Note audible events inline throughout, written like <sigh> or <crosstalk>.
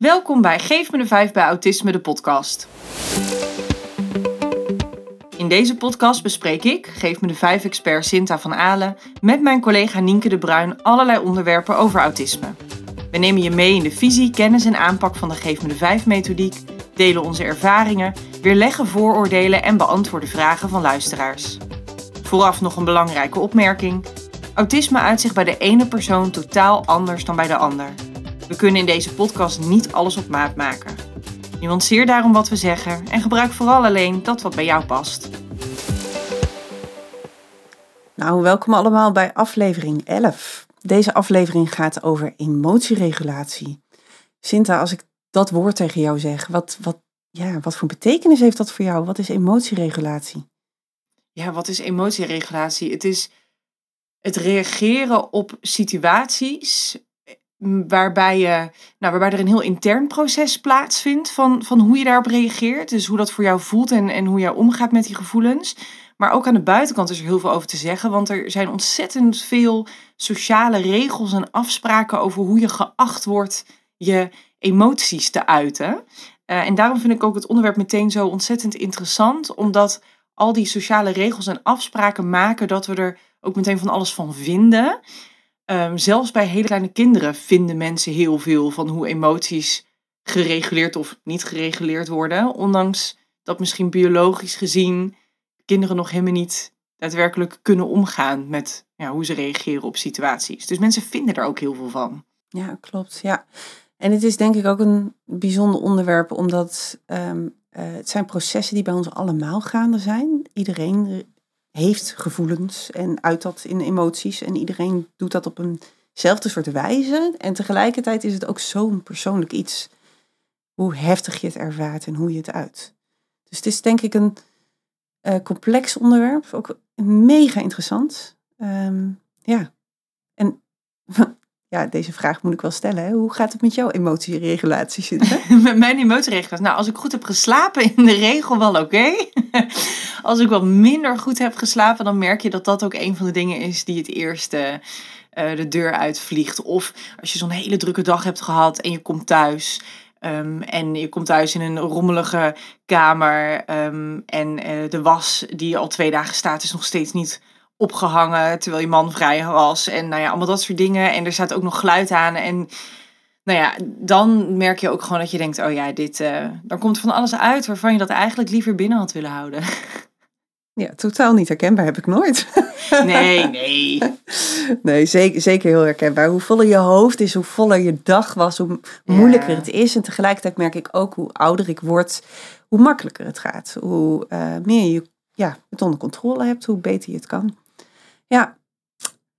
Welkom bij Geef me de 5 bij Autisme, de podcast. In deze podcast bespreek ik, Geef me de 5 expert Sinta van Alen, met mijn collega Nienke de Bruin allerlei onderwerpen over autisme. We nemen je mee in de visie, kennis en aanpak van de Geef me de 5 methodiek, delen onze ervaringen, weerleggen vooroordelen en beantwoorden vragen van luisteraars. Vooraf nog een belangrijke opmerking. Autisme uit zich bij de ene persoon totaal anders dan bij de ander. We kunnen in deze podcast niet alles op maat maken. Nuanceer daarom wat we zeggen en gebruik vooral alleen dat wat bij jou past. Nou, welkom allemaal bij aflevering 11. Deze aflevering gaat over emotieregulatie. Sinta, als ik dat woord tegen jou zeg, wat, wat, ja, wat voor betekenis heeft dat voor jou? Wat is emotieregulatie? Ja, wat is emotieregulatie? Het is het reageren op situaties waarbij, je, nou, waarbij er een heel intern proces plaatsvindt van, van hoe je daarop reageert. Dus hoe dat voor jou voelt en, en hoe jij omgaat met die gevoelens. Maar ook aan de buitenkant is er heel veel over te zeggen, want er zijn ontzettend veel sociale regels en afspraken over hoe je geacht wordt je emoties te uiten. Uh, en daarom vind ik ook het onderwerp meteen zo ontzettend interessant, omdat al die sociale regels en afspraken maken dat we er ook meteen van alles van vinden. Um, zelfs bij hele kleine kinderen vinden mensen heel veel van hoe emoties gereguleerd of niet gereguleerd worden. Ondanks dat misschien biologisch gezien kinderen nog helemaal niet daadwerkelijk kunnen omgaan met ja, hoe ze reageren op situaties. Dus mensen vinden er ook heel veel van. Ja, klopt. Ja. En het is denk ik ook een bijzonder onderwerp, omdat um, uh, het zijn processen die bij ons allemaal gaande zijn. Iedereen heeft gevoelens en uit dat in emoties. En iedereen doet dat op eenzelfde soort wijze. En tegelijkertijd is het ook zo'n persoonlijk iets. Hoe heftig je het ervaart en hoe je het uit. Dus het is denk ik een uh, complex onderwerp. Ook mega interessant. Um, ja. En ja, deze vraag moet ik wel stellen. Hè? Hoe gaat het met jouw emotieregulatie zitten? <laughs> met mijn emotieregulatie? Nou, als ik goed heb geslapen, in de regel wel oké. <laughs> als ik wat minder goed heb geslapen, dan merk je dat dat ook een van de dingen is die het eerste uh, de deur uitvliegt. Of als je zo'n hele drukke dag hebt gehad en je komt thuis. Um, en je komt thuis in een rommelige kamer. Um, en uh, de was die al twee dagen staat, is nog steeds niet opgehangen terwijl je man vrij was. En nou ja, allemaal dat soort dingen. En er staat ook nog geluid aan. En nou ja, dan merk je ook gewoon dat je denkt, oh ja, dit, uh, dan komt van alles uit waarvan je dat eigenlijk liever binnen had willen houden. <laughs> Ja, totaal niet herkenbaar heb ik nooit. <laughs> Nee, nee. Nee, zeker, zeker heel herkenbaar. Hoe voller je hoofd is, hoe voller je dag was, hoe moeilijker het is. En tegelijkertijd merk ik ook hoe ouder ik word, hoe makkelijker het gaat. Hoe uh, meer je ja, het onder controle hebt, hoe beter je het kan. Ja,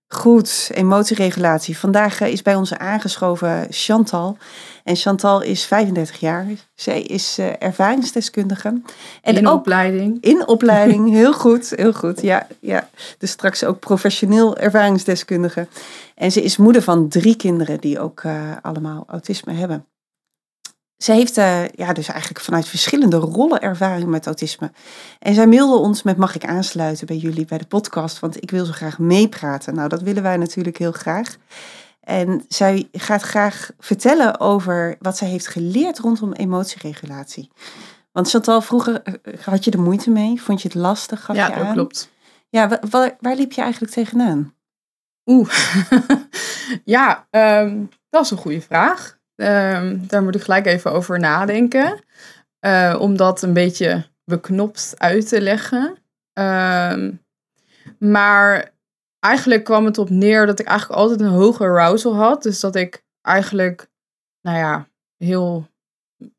goed. Emotieregulatie. Vandaag eh, is bij ons aangeschoven Chantal. En Chantal is 35 jaar. Zij is uh, ervaringsdeskundige. En in opleiding. In opleiding, <laughs> heel goed, heel goed. Ja, ja, dus straks ook professioneel ervaringsdeskundige. En ze is moeder van drie kinderen die ook uh, allemaal autisme hebben. Ze heeft uh, ja, dus eigenlijk vanuit verschillende rollen ervaring met autisme. En zij mailde ons met mag ik aansluiten bij jullie bij de podcast, want ik wil zo graag meepraten. Nou, dat willen wij natuurlijk heel graag. En zij gaat graag vertellen over wat zij heeft geleerd rondom emotieregulatie. Want Chantal, vroeger eh, had je er moeite mee? Vond je het lastig? Gaf ja, je dat aan? klopt. Ja, waar, waar, liep je eigenlijk tegenaan? Oeh, <laughs> ja, um, dat is een goede vraag. Um, daar moet ik gelijk even over nadenken. Uh, om dat een beetje beknopt uit te leggen. Um, maar eigenlijk kwam het op neer dat ik eigenlijk altijd een hoge arousal had. Dus dat ik eigenlijk, nou ja, heel,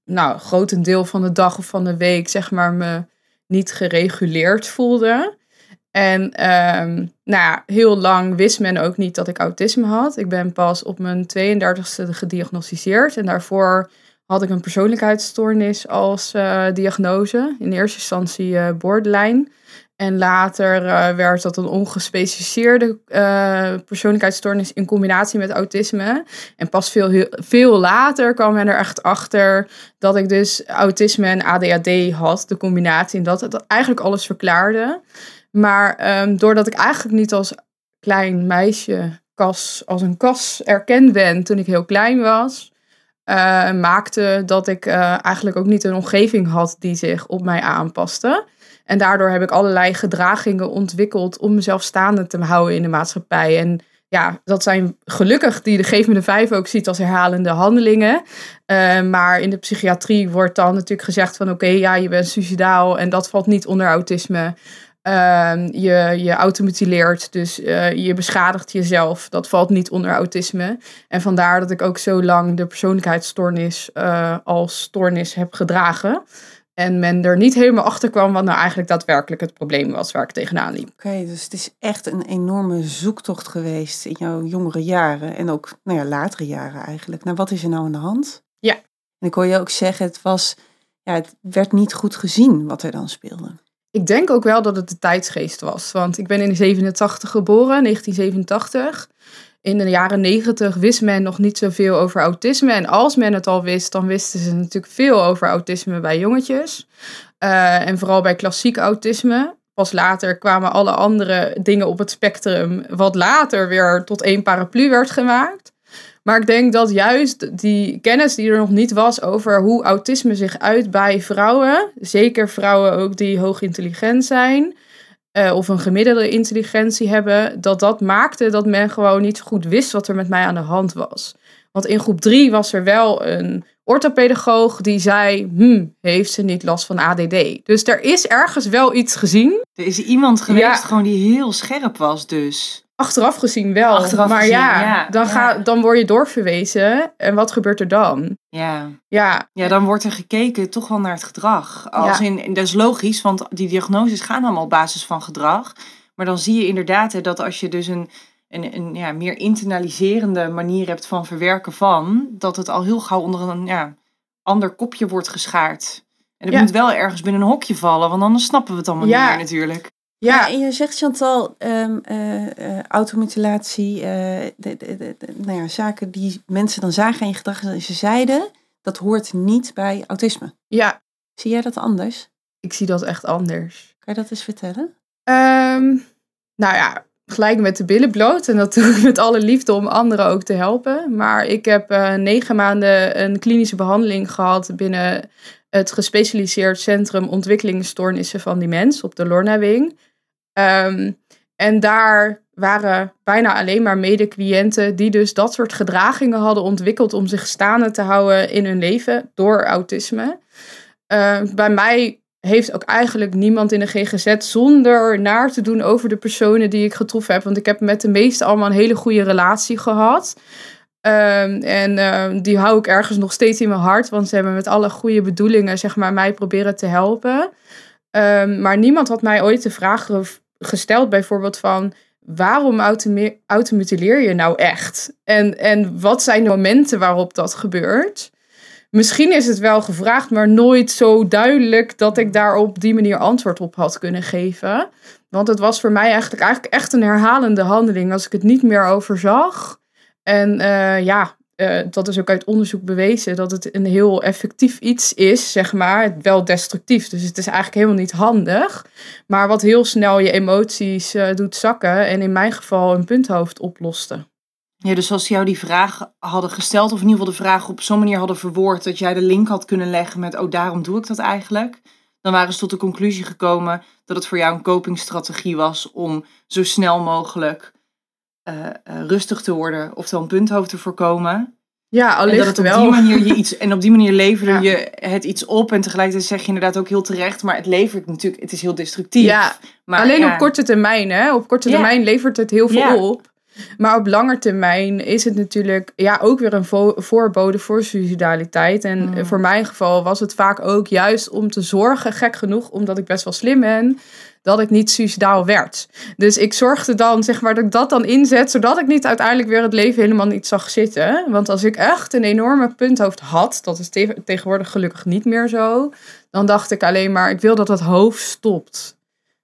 nou, grotendeel van de dag of van de week, zeg maar, me niet gereguleerd voelde. En um, nou ja, heel lang wist men ook niet dat ik autisme had. Ik ben pas op mijn 32e gediagnosticeerd. En daarvoor had ik een persoonlijkheidsstoornis als uh, diagnose. In eerste instantie uh, borderline. En later uh, werd dat een ongespecificeerde persoonlijkheidsstoornis in combinatie met autisme. En pas veel, veel later kwam men er echt achter dat ik dus autisme en ADHD had, de combinatie. En dat het eigenlijk alles verklaarde. Maar um, doordat ik eigenlijk niet als klein meisje kas, als een kas erkend ben toen ik heel klein was, eh, maakte dat ik eh, eigenlijk ook niet een omgeving had die zich op mij aanpaste. En daardoor heb ik allerlei gedragingen ontwikkeld om mezelf staande te houden in de maatschappij. En ja, dat zijn gelukkig die de me de Vijf ook ziet als herhalende handelingen. Uh, maar in de psychiatrie wordt dan natuurlijk gezegd van oké, ja, je bent suicidaal en dat valt niet onder autisme. Uh, je, je automutileert, dus uh, je beschadigt jezelf. Dat valt niet onder autisme. En vandaar dat ik ook zo lang de persoonlijkheidsstoornis uh, als stoornis heb gedragen. En men er niet helemaal achter kwam wat nou eigenlijk daadwerkelijk het probleem was waar ik tegenaan liep. Oké, okay, dus het is echt een enorme zoektocht geweest in jouw jongere jaren en ook nou ja, latere jaren eigenlijk. Nou, wat is er nou aan de hand? Ja. En ik hoor je ook zeggen, het, was, ja, het werd niet goed gezien wat er dan speelde. Ik denk ook wel dat het de tijdsgeest was. Want ik ben in 87 geboren, 1987 in de jaren negentig wist men nog niet zoveel over autisme. En als men het al wist, dan wisten ze natuurlijk veel over autisme bij jongetjes. Uh, en vooral bij klassiek autisme. Pas later kwamen alle andere dingen op het spectrum, wat later weer tot één paraplu werd gemaakt. Maar ik denk dat juist die kennis die er nog niet was over hoe autisme zich uit bij vrouwen, zeker vrouwen ook die hoog intelligent zijn, uh, of een gemiddelde intelligentie hebben, dat dat maakte dat men gewoon niet goed wist wat er met mij aan de hand was. Want in groep 3 was er wel een orthopedagoog die zei, hm, heeft ze niet last van ADD? Dus er is ergens wel iets gezien. Er is iemand geweest ja. gewoon die heel scherp was dus. Achteraf gezien wel. Achteraf maar gezien, ja, ja, dan. Ga, dan word je doorverwezen. En wat gebeurt er dan? Ja. Ja, ja, dan wordt er gekeken toch wel naar het gedrag. Als Ja. in, dat is logisch, want die diagnoses gaan allemaal op basis van gedrag. Maar dan zie je inderdaad hè, dat als je dus een, een, een ja, meer internaliserende manier hebt van verwerken van, dat het al heel gauw onder een ja, ander kopje wordt geschaard. En het Ja. moet wel ergens binnen een hokje vallen, want anders snappen we het allemaal Ja. niet meer natuurlijk. Ja, ja, en je zegt Chantal, ehm eh, eh, automutilatie, eh, de, de, de- de- nou ja, zaken die mensen dan zagen in je gedrag. en Ze zeiden, dat hoort niet bij autisme. ja, Zie jij dat anders? ik zie dat echt anders. Kan je dat eens vertellen? Ehm, nou ja, gelijk met de billen bloot. En dat doe ik met alle liefde om anderen ook te helpen. Maar ik heb eh, negen maanden een klinische behandeling gehad binnen het gespecialiseerd Centrum Ontwikkelingsstoornissen van die mens op de Lorna-wing. Ehm, en daar waren bijna alleen maar medecliënten die dus dat soort gedragingen hadden ontwikkeld om zich staande te houden in hun leven door autisme. Eh, bij mij heeft ook eigenlijk niemand in de GGZ zonder naar te doen over de personen die ik getroffen heb. Want ik heb met de meeste allemaal een hele goede relatie gehad. Ehm, en ehm, die hou ik ergens nog steeds in mijn hart. Want ze hebben met alle goede bedoelingen zeg maar, mij proberen te helpen. Ehm, maar niemand had mij ooit de vraag ge- gesteld bijvoorbeeld van... Waarom automutileer je nou echt? En, en wat zijn de momenten waarop dat gebeurt? Misschien is het wel gevraagd, maar nooit zo duidelijk dat ik daar op die manier antwoord op had kunnen geven. Want het was voor mij eigenlijk, eigenlijk echt een herhalende handeling als ik het niet meer overzag. En eh, ja, eh, dat is ook uit onderzoek bewezen dat het een heel effectief iets is, zeg maar. Wel destructief, dus het is eigenlijk helemaal niet handig. Maar wat heel snel je emoties eh, doet zakken en in mijn geval een punthoofd oploste. Ja, dus als ze jou die vraag hadden gesteld, of in ieder geval de vraag op zo'n manier hadden verwoord dat jij de link had kunnen leggen met, oh daarom doe ik dat eigenlijk, dan waren ze tot de conclusie gekomen dat het voor jou een copingstrategie was om zo snel mogelijk eh, eh, rustig te worden, oftewel een punthoofd te voorkomen. Ja, En dat het op wel. die manier je iets, en op die manier leverde Ja. je het iets op en tegelijkertijd zeg je inderdaad ook heel terecht, maar het levert natuurlijk, het is heel destructief. Ja, maar, Alleen ja, op korte termijn, hè? Op korte termijn levert het heel veel op. Maar op lange termijn is het natuurlijk ja, ook weer een vo- voorbode voor suicidaliteit. En Mm. voor mijn geval was het vaak ook juist om te zorgen, gek genoeg, omdat ik best wel slim ben, dat ik niet suicidaal werd. Dus ik zorgde dan, zeg maar, dat ik dat dan inzet, zodat ik niet uiteindelijk weer het leven helemaal niet zag zitten. Want als ik echt een enorme punthoofd had, dat is te- tegenwoordig gelukkig niet meer zo, dan dacht ik alleen maar, ik wil dat het hoofd stopt.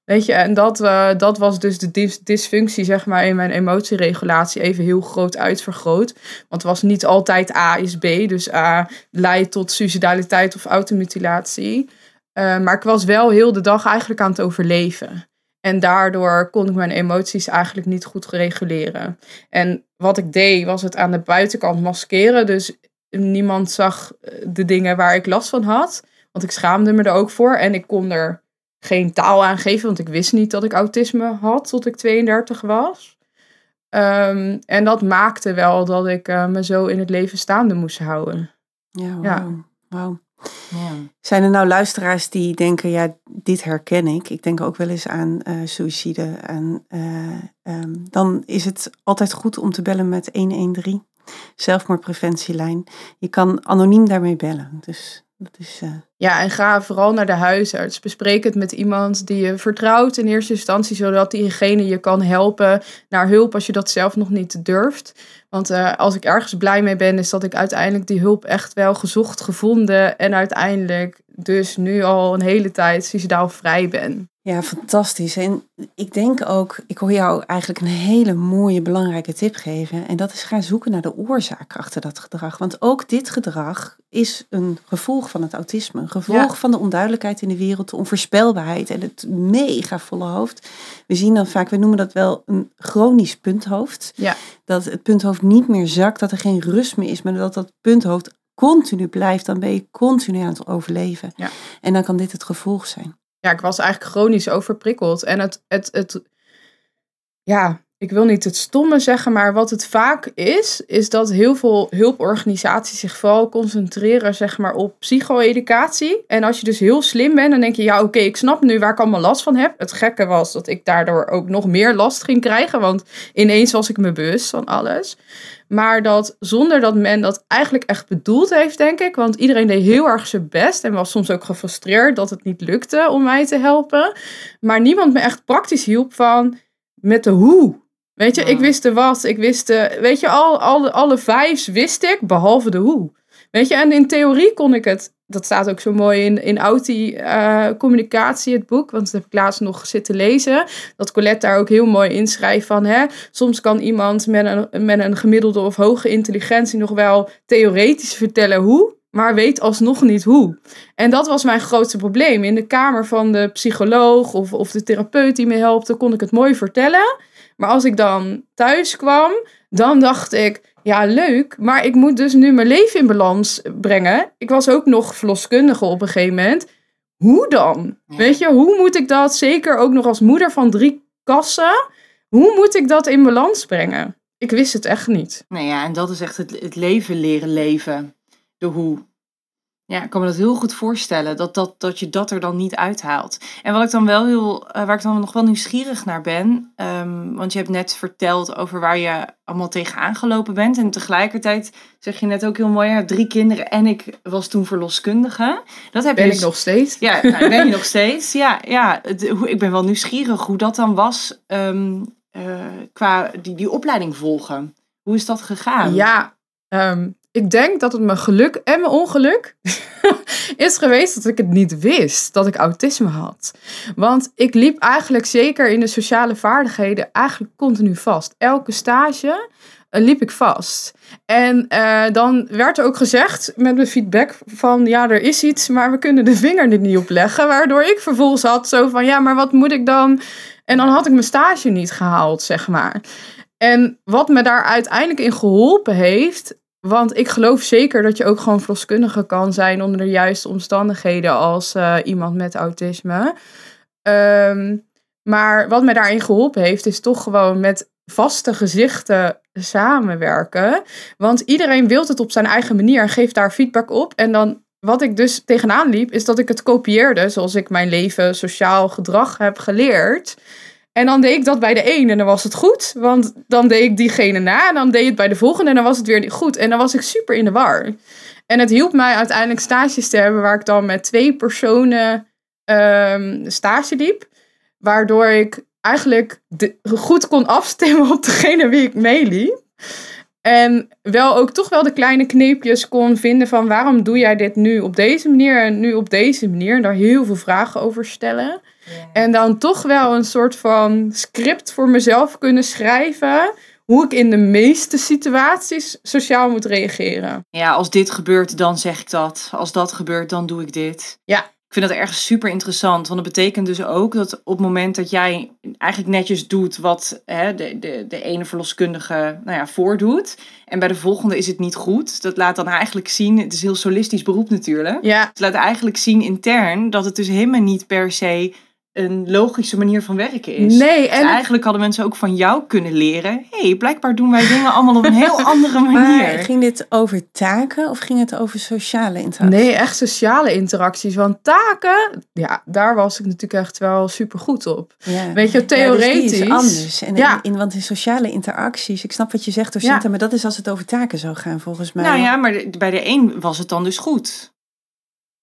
Weet je, en dat, eh, dat was dus de dysfunctie, zeg maar, in mijn emotieregulatie even heel groot uitvergroot. Want het was niet altijd A is B, dus A leidt tot suicidaliteit of automutilatie. Eh, maar ik was wel heel de dag eigenlijk aan het overleven. En daardoor kon ik mijn emoties eigenlijk niet goed reguleren. En wat ik deed, was het aan de buitenkant maskeren. Dus niemand zag eh, de dingen waar ik last van had. Want ik schaamde me er ook voor. En ik kon er geen taal aan geven, want ik wist niet dat ik autisme had tot ik 32 was. Ehm, en dat maakte wel dat ik eh, me zo in het leven staande moest houden. Ja, Ja. wauw. wauw. Ja. Zijn er nou luisteraars die denken, ja, dit herken ik. Ik denk ook wel eens aan eh suïcide. En, eh, ehm, dan is het altijd goed om te bellen met 113, zelfmoordpreventielijn. Je kan anoniem daarmee bellen. Dus dat is... eh, Ja, en ga vooral naar de huisarts. Bespreek het met iemand die je vertrouwt in eerste instantie, zodat diegene je kan helpen naar hulp als je dat zelf nog niet durft. Want eh, als ik ergens blij mee ben, is dat ik uiteindelijk die hulp echt wel gezocht, gevonden en uiteindelijk dus nu al een hele tijd suicidaal vrij ben. Ja, fantastisch. En ik denk ook, ik hoor jou eigenlijk een hele mooie, belangrijke tip geven. En dat is ga zoeken naar de oorzaak achter dat gedrag. Want ook dit gedrag is een gevolg van het autisme. Een gevolg Ja. van de onduidelijkheid in de wereld, de onvoorspelbaarheid en het mega volle hoofd. We zien dan vaak, we noemen dat wel een chronisch punthoofd. Ja. Dat het punthoofd niet meer zakt, dat er geen rust meer is, maar dat dat punthoofd continu blijft. Dan ben je continu aan het overleven. Ja. En dan kan dit het gevolg zijn. ja, ik was eigenlijk chronisch overprikkeld. En het, het, het, ja, ik wil niet het stomme zeggen, maar wat het vaak is, is dat heel veel hulporganisaties zich vooral concentreren, zeg maar, op psycho-educatie. En als je dus heel slim bent, dan denk je, ja, oké, ik snap nu waar ik allemaal last van heb. Het gekke was dat ik daardoor ook nog meer last ging krijgen, want ineens was ik me bewust van alles. Maar dat zonder dat men dat eigenlijk echt bedoeld heeft, denk ik. Want iedereen deed heel erg zijn best en was soms ook gefrustreerd dat het niet lukte om mij te helpen. Maar niemand me echt praktisch hielp van met de hoe. Weet je, ik wist de wat, ik wist de, weet je, al, alle, alle vijfs wist ik, behalve de hoe. Weet je, en in theorie kon ik het, dat staat ook zo mooi in, in Auti eh, Communicatie, het boek, want dat heb ik laatst nog zitten lezen, dat Colette daar ook heel mooi inschrijft van, hè, soms kan iemand met een, met een gemiddelde of hoge intelligentie nog wel theoretisch vertellen hoe, maar weet alsnog niet hoe. En dat was mijn grootste probleem. In de kamer van de psycholoog of, of de therapeut die me helpte, kon ik het mooi vertellen. Maar als ik dan thuis kwam, dan dacht ik, ja leuk, maar ik moet dus nu mijn leven in balans brengen. Ik was ook nog verloskundige op een gegeven moment. Hoe dan? Ja. Weet je, hoe moet ik dat, zeker ook nog als moeder van drie kassen, hoe moet ik dat in balans brengen? Ik wist het echt niet. Nou ja, en dat is echt het, het leven leren leven. De hoe. Ja, ik kan me dat heel goed voorstellen, dat, dat, dat je dat er dan niet uithaalt. En wat ik dan wel heel, eh, waar ik dan nog wel nieuwsgierig naar ben, ehm, want je hebt net verteld over waar je allemaal tegenaan gelopen bent. En tegelijkertijd zeg je net ook heel mooi, ja, drie kinderen en ik was toen verloskundige. Dat heb Ben je ik dus- nog steeds? Ja, nou, <laughs> ben je nog steeds. Ja, ja het- hoe- ik ben wel nieuwsgierig hoe dat dan was ehm, eh, qua die, die opleiding volgen. Hoe is dat gegaan? Ja, ehm, ik denk dat het mijn geluk en mijn ongeluk <laughs> is geweest dat ik het niet wist dat ik autisme had. Want ik liep eigenlijk zeker in de sociale vaardigheden eigenlijk continu vast. Elke stage eh, liep ik vast. En eh, dan werd er ook gezegd met mijn feedback van ja, er is iets, maar we kunnen de vinger er niet op leggen. Waardoor ik vervolgens had zo van ja, maar wat moet ik dan? En dan had ik mijn stage niet gehaald, zeg maar. En wat me daar uiteindelijk in geholpen heeft, want ik geloof zeker dat je ook gewoon verloskundige kan zijn onder de juiste omstandigheden als eh, iemand met autisme. Ehm, maar wat mij daarin geholpen heeft, is toch gewoon met vaste gezichten samenwerken. Want iedereen wil het op zijn eigen manier en geeft daar feedback op. En dan, wat ik dus tegenaan liep, is dat ik het kopieerde zoals ik mijn leven sociaal gedrag heb geleerd. En dan deed ik dat bij de een en dan was het goed. Want dan deed ik diegene na en dan deed ik het bij de volgende en dan was het weer goed. En dan was ik super in de war. En het hielp mij uiteindelijk stages te hebben waar ik dan met twee personen ehm, stage liep. Waardoor ik eigenlijk goed kon afstemmen op degene wie ik meeliep. En wel ook toch wel de kleine kneepjes kon vinden van waarom doe jij dit nu op deze manier en nu op deze manier. En daar heel veel vragen over stellen. En dan toch wel een soort van script voor mezelf kunnen schrijven. Hoe ik in de meeste situaties sociaal moet reageren. Ja, als dit gebeurt, dan zeg ik dat. Als dat gebeurt, dan doe ik dit. Ja. Ik vind dat ergens super interessant. Want dat betekent dus ook dat op het moment dat jij eigenlijk netjes doet wat hè, de, de, de ene verloskundige nou ja, voordoet. En bij de volgende is het niet goed. Dat laat dan eigenlijk zien, het is een heel solistisch beroep natuurlijk. Ja, Het laat eigenlijk zien intern dat het dus helemaal niet per se een logische manier van werken is. nee, Dus en eigenlijk hadden mensen ook van jou kunnen leren. Hé, hey, blijkbaar doen wij dingen allemaal op een heel <laughs> andere Maar manier. ging dit over taken of ging het over sociale interactie? nee, echt sociale interacties. Want taken, ja, daar was ik natuurlijk echt wel super goed op. Ja. Weet je, Ja, dus die theoretisch. is anders. En Ja. in, in, want in sociale interacties, ik snap wat je zegt, Docinta, Ja. maar dat is als het over taken zou gaan, volgens mij. Nou ja, maar de- bij de een was het dan dus goed.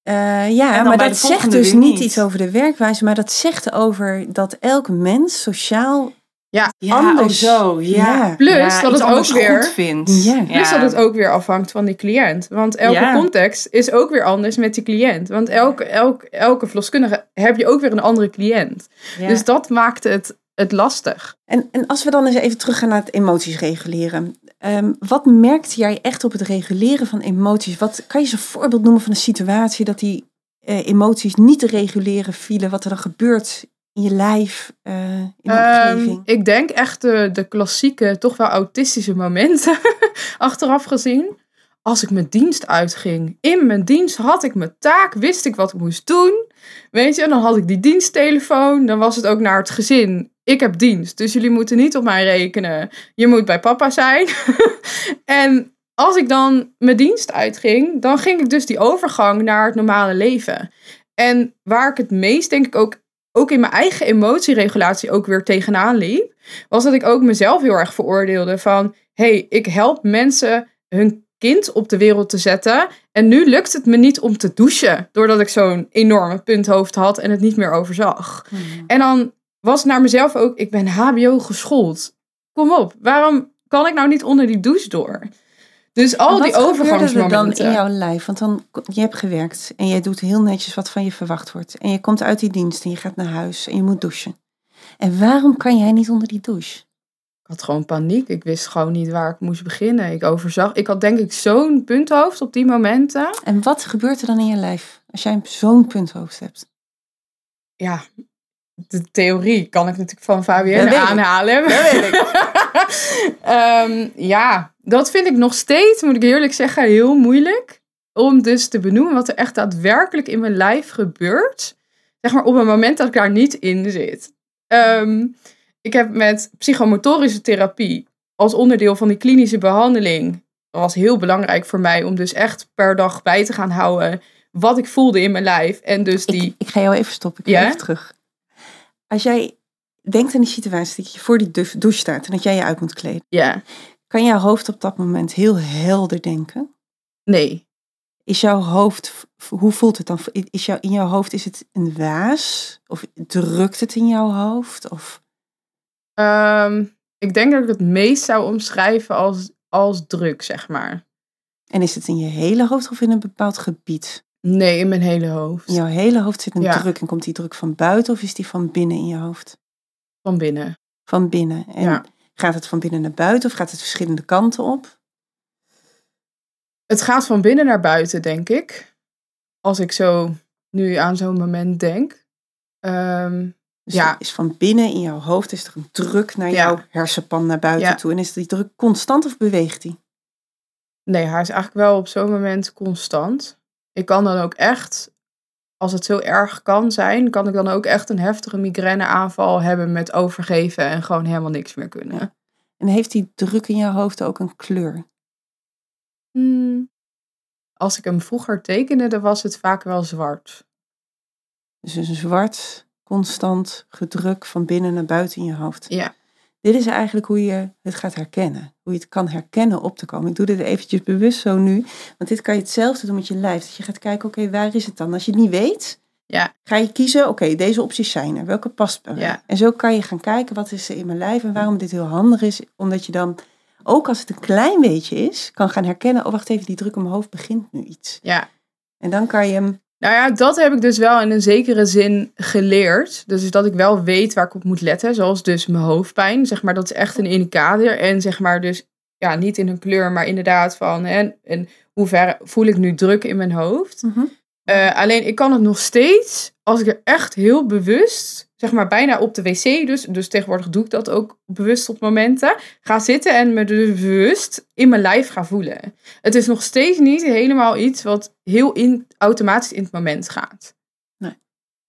Eh, ja, maar dat zegt dus niet iets over de werkwijze, maar dat zegt over dat elk mens sociaal Ja, Anders. oh zo. Ja. Ja. Plus Ja, dat het ook weer- goed vindt. Ja. Plus dat het ook weer afhangt van die cliënt. Want elke Ja. context is ook weer anders met die cliënt. Want elke, elke, elke verloskundige heb je ook weer een andere cliënt. Ja. Dus dat maakt het, het lastig. En, en als we dan eens even teruggaan naar het emoties reguleren. Ehm, wat merkte jij echt op het reguleren van emoties? Wat, kan je eens een voorbeeld noemen van een situatie dat die eh, emoties niet te reguleren vielen? Wat er dan gebeurt in je lijf, eh, in de Ehm, omgeving? ik denk echt de, de klassieke, toch wel autistische momenten, <laughs> achteraf gezien. Als ik mijn dienst uitging. In mijn dienst had ik mijn taak, wist ik wat ik moest doen. Weet je, en dan had ik die diensttelefoon. Dan was het ook naar het gezin. Ik heb dienst, dus jullie moeten niet op mij rekenen. Je moet bij papa zijn. <laughs> en als ik dan mijn dienst uitging, dan ging ik dus die overgang naar het normale leven. En waar ik het meest, denk ik, ook ook in mijn eigen emotieregulatie ook weer tegenaan liep, was dat ik ook mezelf heel erg veroordeelde van, hey, ik help mensen hun kind op de wereld te zetten en nu lukt het me niet om te douchen, doordat ik zo'n enorme punthoofd had en het niet meer overzag. Hmm. En dan was naar mezelf ook, ik ben hbo geschoold. Kom op, waarom kan ik nou niet onder die douche door? Dus al die wat er overgangsmomenten. dan in jouw lijf? Want dan, je hebt gewerkt en je doet heel netjes wat van je verwacht wordt. En je komt uit die dienst en je gaat naar huis en je moet douchen. En waarom kan jij niet onder die douche? Ik had gewoon paniek. Ik wist gewoon niet waar ik moest beginnen. Ik overzag. Ik had denk ik zo'n punthoofd op die momenten. En wat gebeurt er dan in je lijf als jij zo'n punthoofd hebt? Ja, de theorie kan ik natuurlijk van Dat Fabienne ik. aanhalen. Dat weet ik. <laughs> Ehm, ja, dat vind ik nog steeds, moet ik eerlijk zeggen, heel moeilijk. Om dus te benoemen wat er echt daadwerkelijk in mijn lijf gebeurt. Zeg maar op het moment dat ik daar niet in zit. Ehm, ik heb met psychomotorische therapie als onderdeel van die klinische behandeling. Dat was heel belangrijk voor mij om dus echt per dag bij te gaan houden wat ik voelde in mijn lijf. En dus die. Ik, ik ga jou even stoppen. Ik ga Ja? even terug. Als jij denkt aan die situatie dat je voor die douche staat en dat jij je uit moet kleden. Ja, Kan jouw hoofd op dat moment heel helder denken? nee. Is jouw hoofd, hoe voelt het dan? Is jou, in jouw hoofd, is het een waas? Of drukt het in jouw hoofd? Of, Ehm, ik denk dat ik het meest zou omschrijven als, als druk, zeg maar. en is het in je hele hoofd of in een bepaald gebied? Nee, in mijn hele hoofd. In jouw hele hoofd zit een Ja. druk en komt die druk van buiten of is die van binnen in je hoofd? Van binnen. Van binnen. En Ja. gaat het van binnen naar buiten of gaat het verschillende kanten op? Het gaat van binnen naar buiten, denk ik. Als ik zo nu aan zo'n moment denk. Ehm, Dus Ja. is van binnen in jouw hoofd is er een druk naar Ja. jouw hersenpan naar buiten toe. En is die druk constant of beweegt die? nee, hij is eigenlijk wel op zo'n moment constant. Ik kan dan ook echt, als het zo erg kan zijn, kan ik dan ook echt een heftige migraineaanval hebben met overgeven en gewoon helemaal niks meer kunnen. Ja. En heeft die druk in jouw hoofd ook een kleur? Hmm. Als ik hem vroeger tekende, dan was het vaak wel zwart. Dus een zwart, constant gedruk van binnen naar buiten in je hoofd. Ja. Dit is eigenlijk hoe je het gaat herkennen. Hoe je het kan herkennen op te komen. Ik doe dit eventjes bewust zo nu. Want dit kan je hetzelfde doen met je lijf. Dat je gaat kijken, oké, waar is het dan? Als je het niet weet, Ja. ga je kiezen, oké, deze opties zijn er. Welke past bij mij? Ja. En zo kan je gaan kijken, wat is er in mijn lijf? En waarom dit heel handig is. Omdat je dan, ook als het een klein beetje is, kan gaan herkennen, oh wacht even, die druk op mijn hoofd begint nu iets. Ja. En dan kan je hem, Nou ja, dat heb ik dus wel in een zekere zin geleerd. Dus dat ik wel weet waar ik op moet letten. Zoals dus mijn hoofdpijn. Zeg maar, dat is echt een indicator. En zeg maar dus, ja, niet in een kleur, maar inderdaad van... Hè, en hoe ver voel ik nu druk in mijn hoofd? Eh, alleen ik kan het nog steeds, als ik er echt heel bewust, zeg maar bijna op de wc, dus, dus tegenwoordig doe ik dat ook bewust op momenten, ga zitten en me dus bewust in mijn lijf ga voelen. Het is nog steeds niet helemaal iets wat heel in, automatisch in het moment gaat. Nee.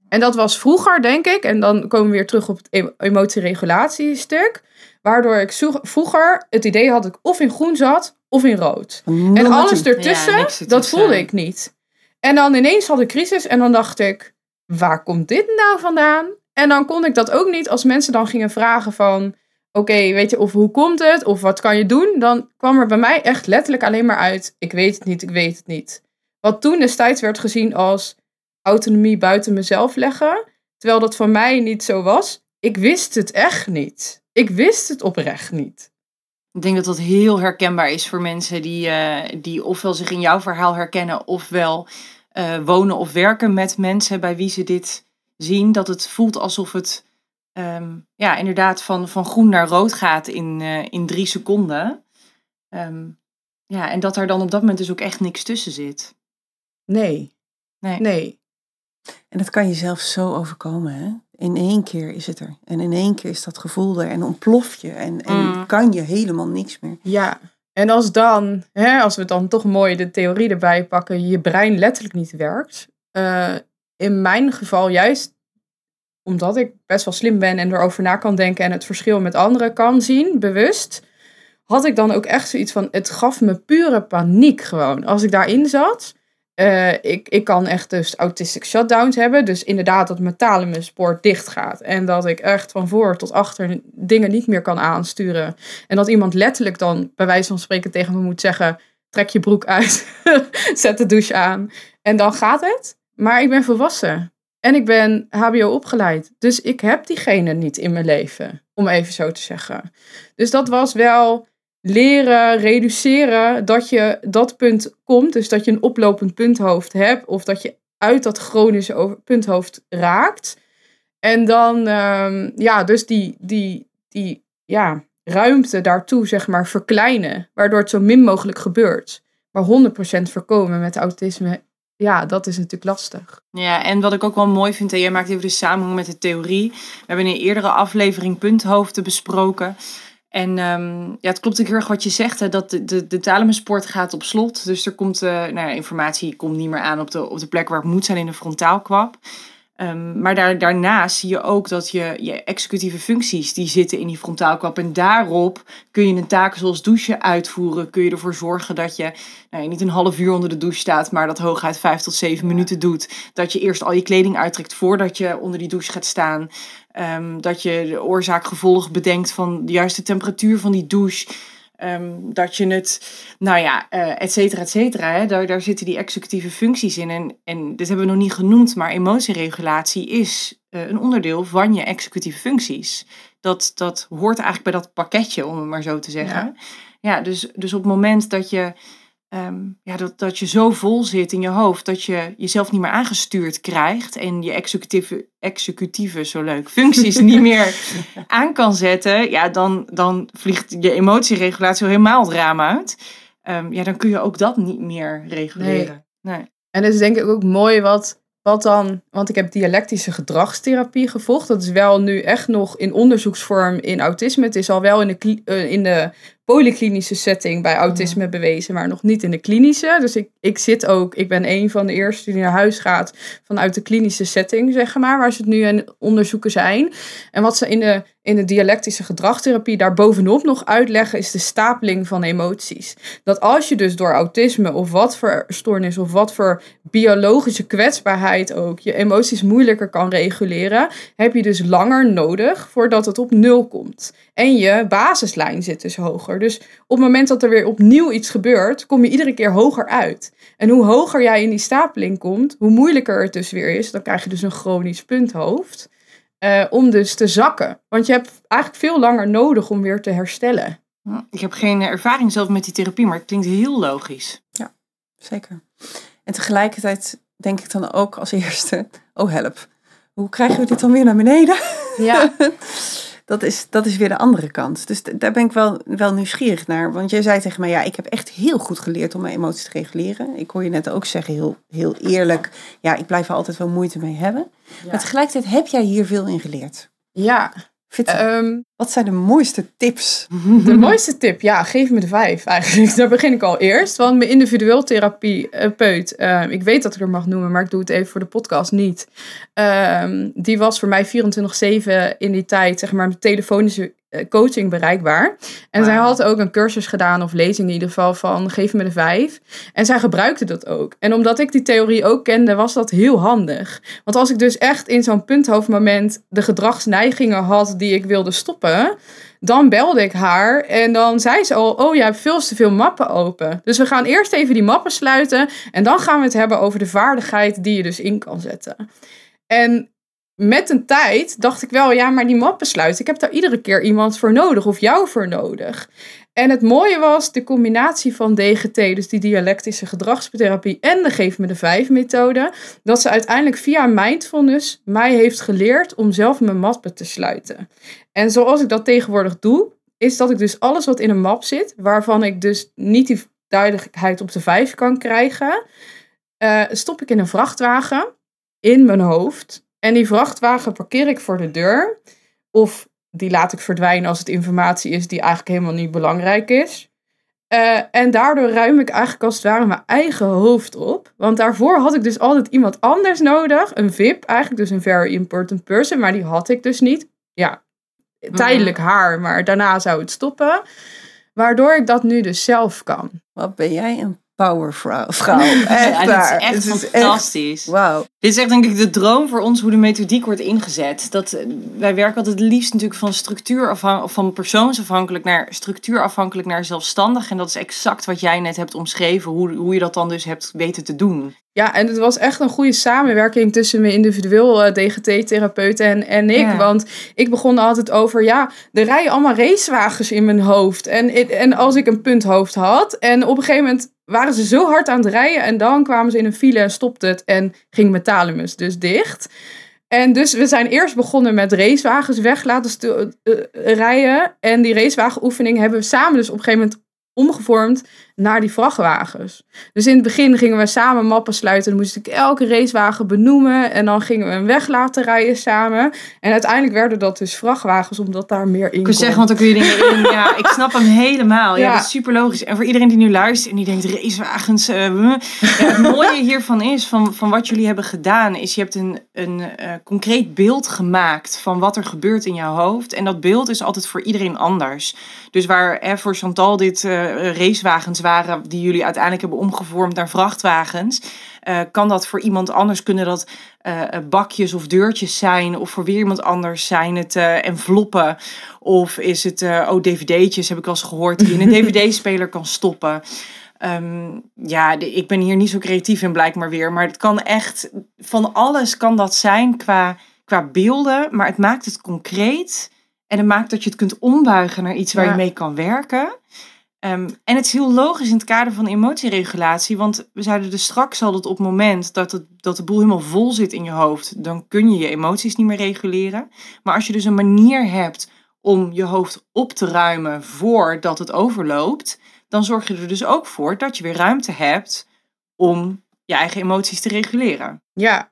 En dat was vroeger, denk ik, en dan komen we weer terug op het emotieregulatiestuk, waardoor ik vroeger het idee had dat ik of in groen zat of in rood. En alles ertussen, Ja, dat ertussen. voelde ik niet. En dan ineens had ik crisis en dan dacht ik, waar komt dit nou vandaan? En dan kon ik dat ook niet als mensen dan gingen vragen van, oké, weet je, of hoe komt het? Of wat kan je doen? Dan kwam er bij mij echt letterlijk alleen maar uit, ik weet het niet, ik weet het niet. Wat toen destijds werd gezien als autonomie buiten mezelf leggen, terwijl dat voor mij niet zo was. Ik wist het echt niet. Ik wist het oprecht niet. Ik denk dat dat heel herkenbaar is voor mensen die, eh, die ofwel zich in jouw verhaal herkennen, ofwel eh, wonen of werken met mensen bij wie ze dit zien. Dat het voelt alsof het ehm, ja, inderdaad van, van groen naar rood gaat in, eh, in drie seconden. Ehm, ja, en dat er dan op dat moment dus ook echt niks tussen zit. Nee. Nee. Nee. En dat kan jezelf zo overkomen, hè? In één keer is het er. En in één keer is dat gevoel er. En ontplof je. En, en Mm. kan je helemaal niks meer. Ja, en als dan, hè, als we dan toch mooi de theorie erbij pakken, je brein letterlijk niet werkt. eh, in mijn geval juist omdat ik best wel slim ben en erover na kan denken en het verschil met anderen kan zien, bewust, had ik dan ook echt zoiets van, het gaf me pure paniek gewoon. Als ik daarin zat, eh, ik, ik kan echt dus autistic shutdowns hebben. Dus inderdaad dat mijn thalamuspoor dicht gaat. En dat ik echt van voor tot achter dingen niet meer kan aansturen. En dat iemand letterlijk dan bij wijze van spreken tegen me moet zeggen... trek je broek uit, <laughs> zet de douche aan. En dan gaat het. Maar ik ben volwassen. En ik ben hbo opgeleid. Dus ik heb diegene niet in mijn leven. Om even zo te zeggen. Dus dat was wel leren reduceren dat je dat punt komt. Dus dat je een oplopend punthoofd hebt. Of dat je uit dat chronische punthoofd raakt. En dan, ehm, ja, dus die, die, die ja, ruimte daartoe, zeg maar, verkleinen. Waardoor het zo min mogelijk gebeurt. Maar 100% voorkomen met autisme, ja, dat is natuurlijk lastig. Ja, en wat ik ook wel mooi vind, en jij maakt even de samenhang met de theorie. We hebben in een eerdere aflevering punthoofden besproken. En em, ja, het klopt ook heel erg wat je zegt, hè, dat de, de, de gaat op slot. Dus er komt, eh, nou ja, informatie komt niet meer aan op de, op de plek waar het moet zijn in de frontaalkwap. Ehm, maar daar, daarnaast zie je ook dat je, je executieve functies, die zitten in die frontaalkwap. En daarop kun je een taak zoals douchen uitvoeren. Kun je ervoor zorgen dat je nou, niet een half uur onder de douche staat, maar dat hooguit vijf tot zeven minuten doet. Dat je eerst al je kleding uittrekt voordat je onder die douche gaat staan. Ehm, dat je de oorzaak-gevolg bedenkt van de juiste temperatuur van die douche. Ehm, dat je het, nou ja, eh et cetera, et cetera. Hè? Daar, daar zitten die executieve functies in. En, en dit hebben we nog niet genoemd, maar emotieregulatie is eh, een onderdeel van je executieve functies. Dat, dat hoort eigenlijk bij dat pakketje, om het maar zo te zeggen. Ja, dus, dus op het moment dat je, ehm, ja, dat, dat je zo vol zit in je hoofd dat je jezelf niet meer aangestuurd krijgt en je executieve, executieve zo leuk, functies niet meer <laughs> aan kan zetten, ja, dan, dan vliegt je emotieregulatie al helemaal het raam uit. Ehm, ja, dan kun je ook dat niet meer reguleren. Nee. En het is denk ik ook mooi wat, wat dan, want ik heb dialectische gedragstherapie gevolgd. Dat is wel nu echt nog in onderzoeksvorm in autisme. Het is al wel in de, eh, in de polyklinische setting bij autisme bewezen, maar nog niet in de klinische. Dus ik, ik zit ook, ik ben een van de eerste die naar huis gaat vanuit de klinische setting, zeg maar, waar ze het nu aan onderzoeken zijn. En wat ze in de, in de dialectische gedragstherapie daar bovenop nog uitleggen, is de stapeling van emoties. Dat als je dus door autisme of wat voor stoornis of wat voor biologische kwetsbaarheid ook je emoties moeilijker kan reguleren, heb je dus langer nodig voordat het op nul komt. En je basislijn zit dus hoger. Dus op het moment dat er weer opnieuw iets gebeurt, kom je iedere keer hoger uit. En hoe hoger jij in die stapeling komt, hoe moeilijker het dus weer is. Dan krijg je dus een chronisch punthoofd. eh, om dus te zakken. Want je hebt eigenlijk veel langer nodig om weer te herstellen. Ik heb geen ervaring zelf met die therapie, maar het klinkt heel logisch. Zeker. En tegelijkertijd denk ik dan ook als eerste, <laughs> oh help. Hoe krijgen we dit dan weer naar beneden? Ja. <laughs> dat is, dat is weer de andere kant. Dus daar ben ik wel, wel nieuwsgierig naar. Want jij zei tegen mij, ja, ik heb echt heel goed geleerd om mijn emoties te reguleren. Ik hoor je net ook zeggen, heel, heel eerlijk, ja, ik blijf er altijd wel moeite mee hebben. Maar tegelijkertijd heb jij hier veel in geleerd. Ja. Um, Wat zijn de mooiste tips? De mooiste tip, ja, geef me de vijf eigenlijk. <laughs> Daar begin ik al eerst. Want mijn individueel therapeut, uh, ik weet dat ik er mag noemen, maar ik doe het even voor de podcast niet. Uh, die was voor mij 24-7 in die tijd, zeg maar, met telefonische eh, coaching bereikbaar. En zij had ook een cursus gedaan, of lezing in ieder geval, van geef me de vijf. En zij gebruikte dat ook. En omdat ik die theorie ook kende, was dat heel handig. Want als ik dus echt in zo'n punthoofdmoment de gedragsneigingen had die ik wilde stoppen, dan belde ik haar en dan zei ze al: Oh, je hebt veel te veel mappen open. Dus we gaan eerst even die mappen sluiten en dan gaan we het hebben over de vaardigheid die je dus in kan zetten. En met een tijd dacht ik wel, ja, maar die mappen sluiten, ik heb daar iedere keer iemand voor nodig of jou voor nodig. En het mooie was de combinatie van DGT, dus die dialectische gedragstherapie, en de Geef me de Vijf methode, dat ze uiteindelijk via mindfulness mij heeft geleerd om zelf mijn mappen te sluiten. En zoals ik dat tegenwoordig doe, is dat ik dus alles wat in een map zit, waarvan ik dus niet die duidelijkheid op de vijf kan krijgen, uh, stop ik in een vrachtwagen in mijn hoofd. En die vrachtwagen parkeer ik voor de deur. Of die laat ik verdwijnen als het informatie is die eigenlijk helemaal niet belangrijk is. Uh, en daardoor ruim ik eigenlijk als het ware mijn eigen hoofd op. Want daarvoor had ik dus altijd iemand anders nodig. Een VIP, eigenlijk dus een very important person. Maar die had ik dus niet. Ja, tijdelijk haar, maar daarna zou het stoppen. Waardoor ik dat nu dus zelf kan. Wat ben jij een powervrouw. Vrouw. Echt ja, is echt fantastisch. Wauw. Dit is echt denk ik de droom voor ons hoe de methodiek wordt ingezet. Dat, eh, wij werken altijd het liefst natuurlijk van structuur van persoonsafhankelijk naar structuurafhankelijk naar zelfstandig. En dat is exact wat jij net hebt omschreven, hoe, hoe je dat dan dus hebt weten te doen. Ja, en het was echt een goede samenwerking tussen mijn individueel uh, DGT-therapeut en, en ik. Want ik begon altijd over, ja, er rijden allemaal racewagens in mijn hoofd. En, en als ik een punthoofd had. En op een gegeven moment waren ze zo hard aan het rijden. En dan kwamen ze in een file en stopte het. En ging mijn thalamus dus dicht. En dus we zijn eerst begonnen met racewagens weg laten uh, rijden. En die racewagenoefening hebben we samen dus op een gegeven moment omgevormd naar die vrachtwagens. Dus in het begin gingen we samen mappen sluiten. Dan moest ik elke racewagen benoemen. En dan gingen we een weg laten rijden samen. En uiteindelijk werden dat dus vrachtwagens, omdat daar meer in Ik kan zeggen, want dan kun je dingen <laughs> in. Ja, ik snap hem helemaal. Ja, dat is super logisch. En voor iedereen die nu luistert en die denkt, racewagens. Uh, ja, het <laughs> mooie hiervan is, van, van wat jullie hebben gedaan, is je hebt een, een uh, concreet beeld gemaakt van wat er gebeurt in jouw hoofd. En dat beeld is altijd voor iedereen anders. Dus waar hè, voor Chantal dit uh, racewagens waren die jullie uiteindelijk hebben omgevormd naar vrachtwagens. Uh, kan dat voor iemand anders, kunnen dat uh, bakjes of deurtjes zijn? Of voor weer iemand anders zijn het uh, enveloppen? Of is het, oh, dvd'tjes heb ik al eens gehoord, die in een <laughs> dvd-speler kan stoppen. Um, ja, de, ik ben hier niet zo creatief in blijkbaar weer. Maar het kan echt, van alles kan dat zijn qua, qua beelden. Maar het maakt het concreet. En het maakt dat je het kunt ombuigen naar iets waar ja. je mee kan werken. Um, en het is heel logisch in het kader van emotieregulatie, want we zeiden dus straks al dat op het moment dat, het, dat de boel helemaal vol zit in je hoofd, dan kun je je emoties niet meer reguleren. Maar als je dus een manier hebt om je hoofd op te ruimen voordat het overloopt, dan zorg je er dus ook voor dat je weer ruimte hebt om je eigen emoties te reguleren. Ja,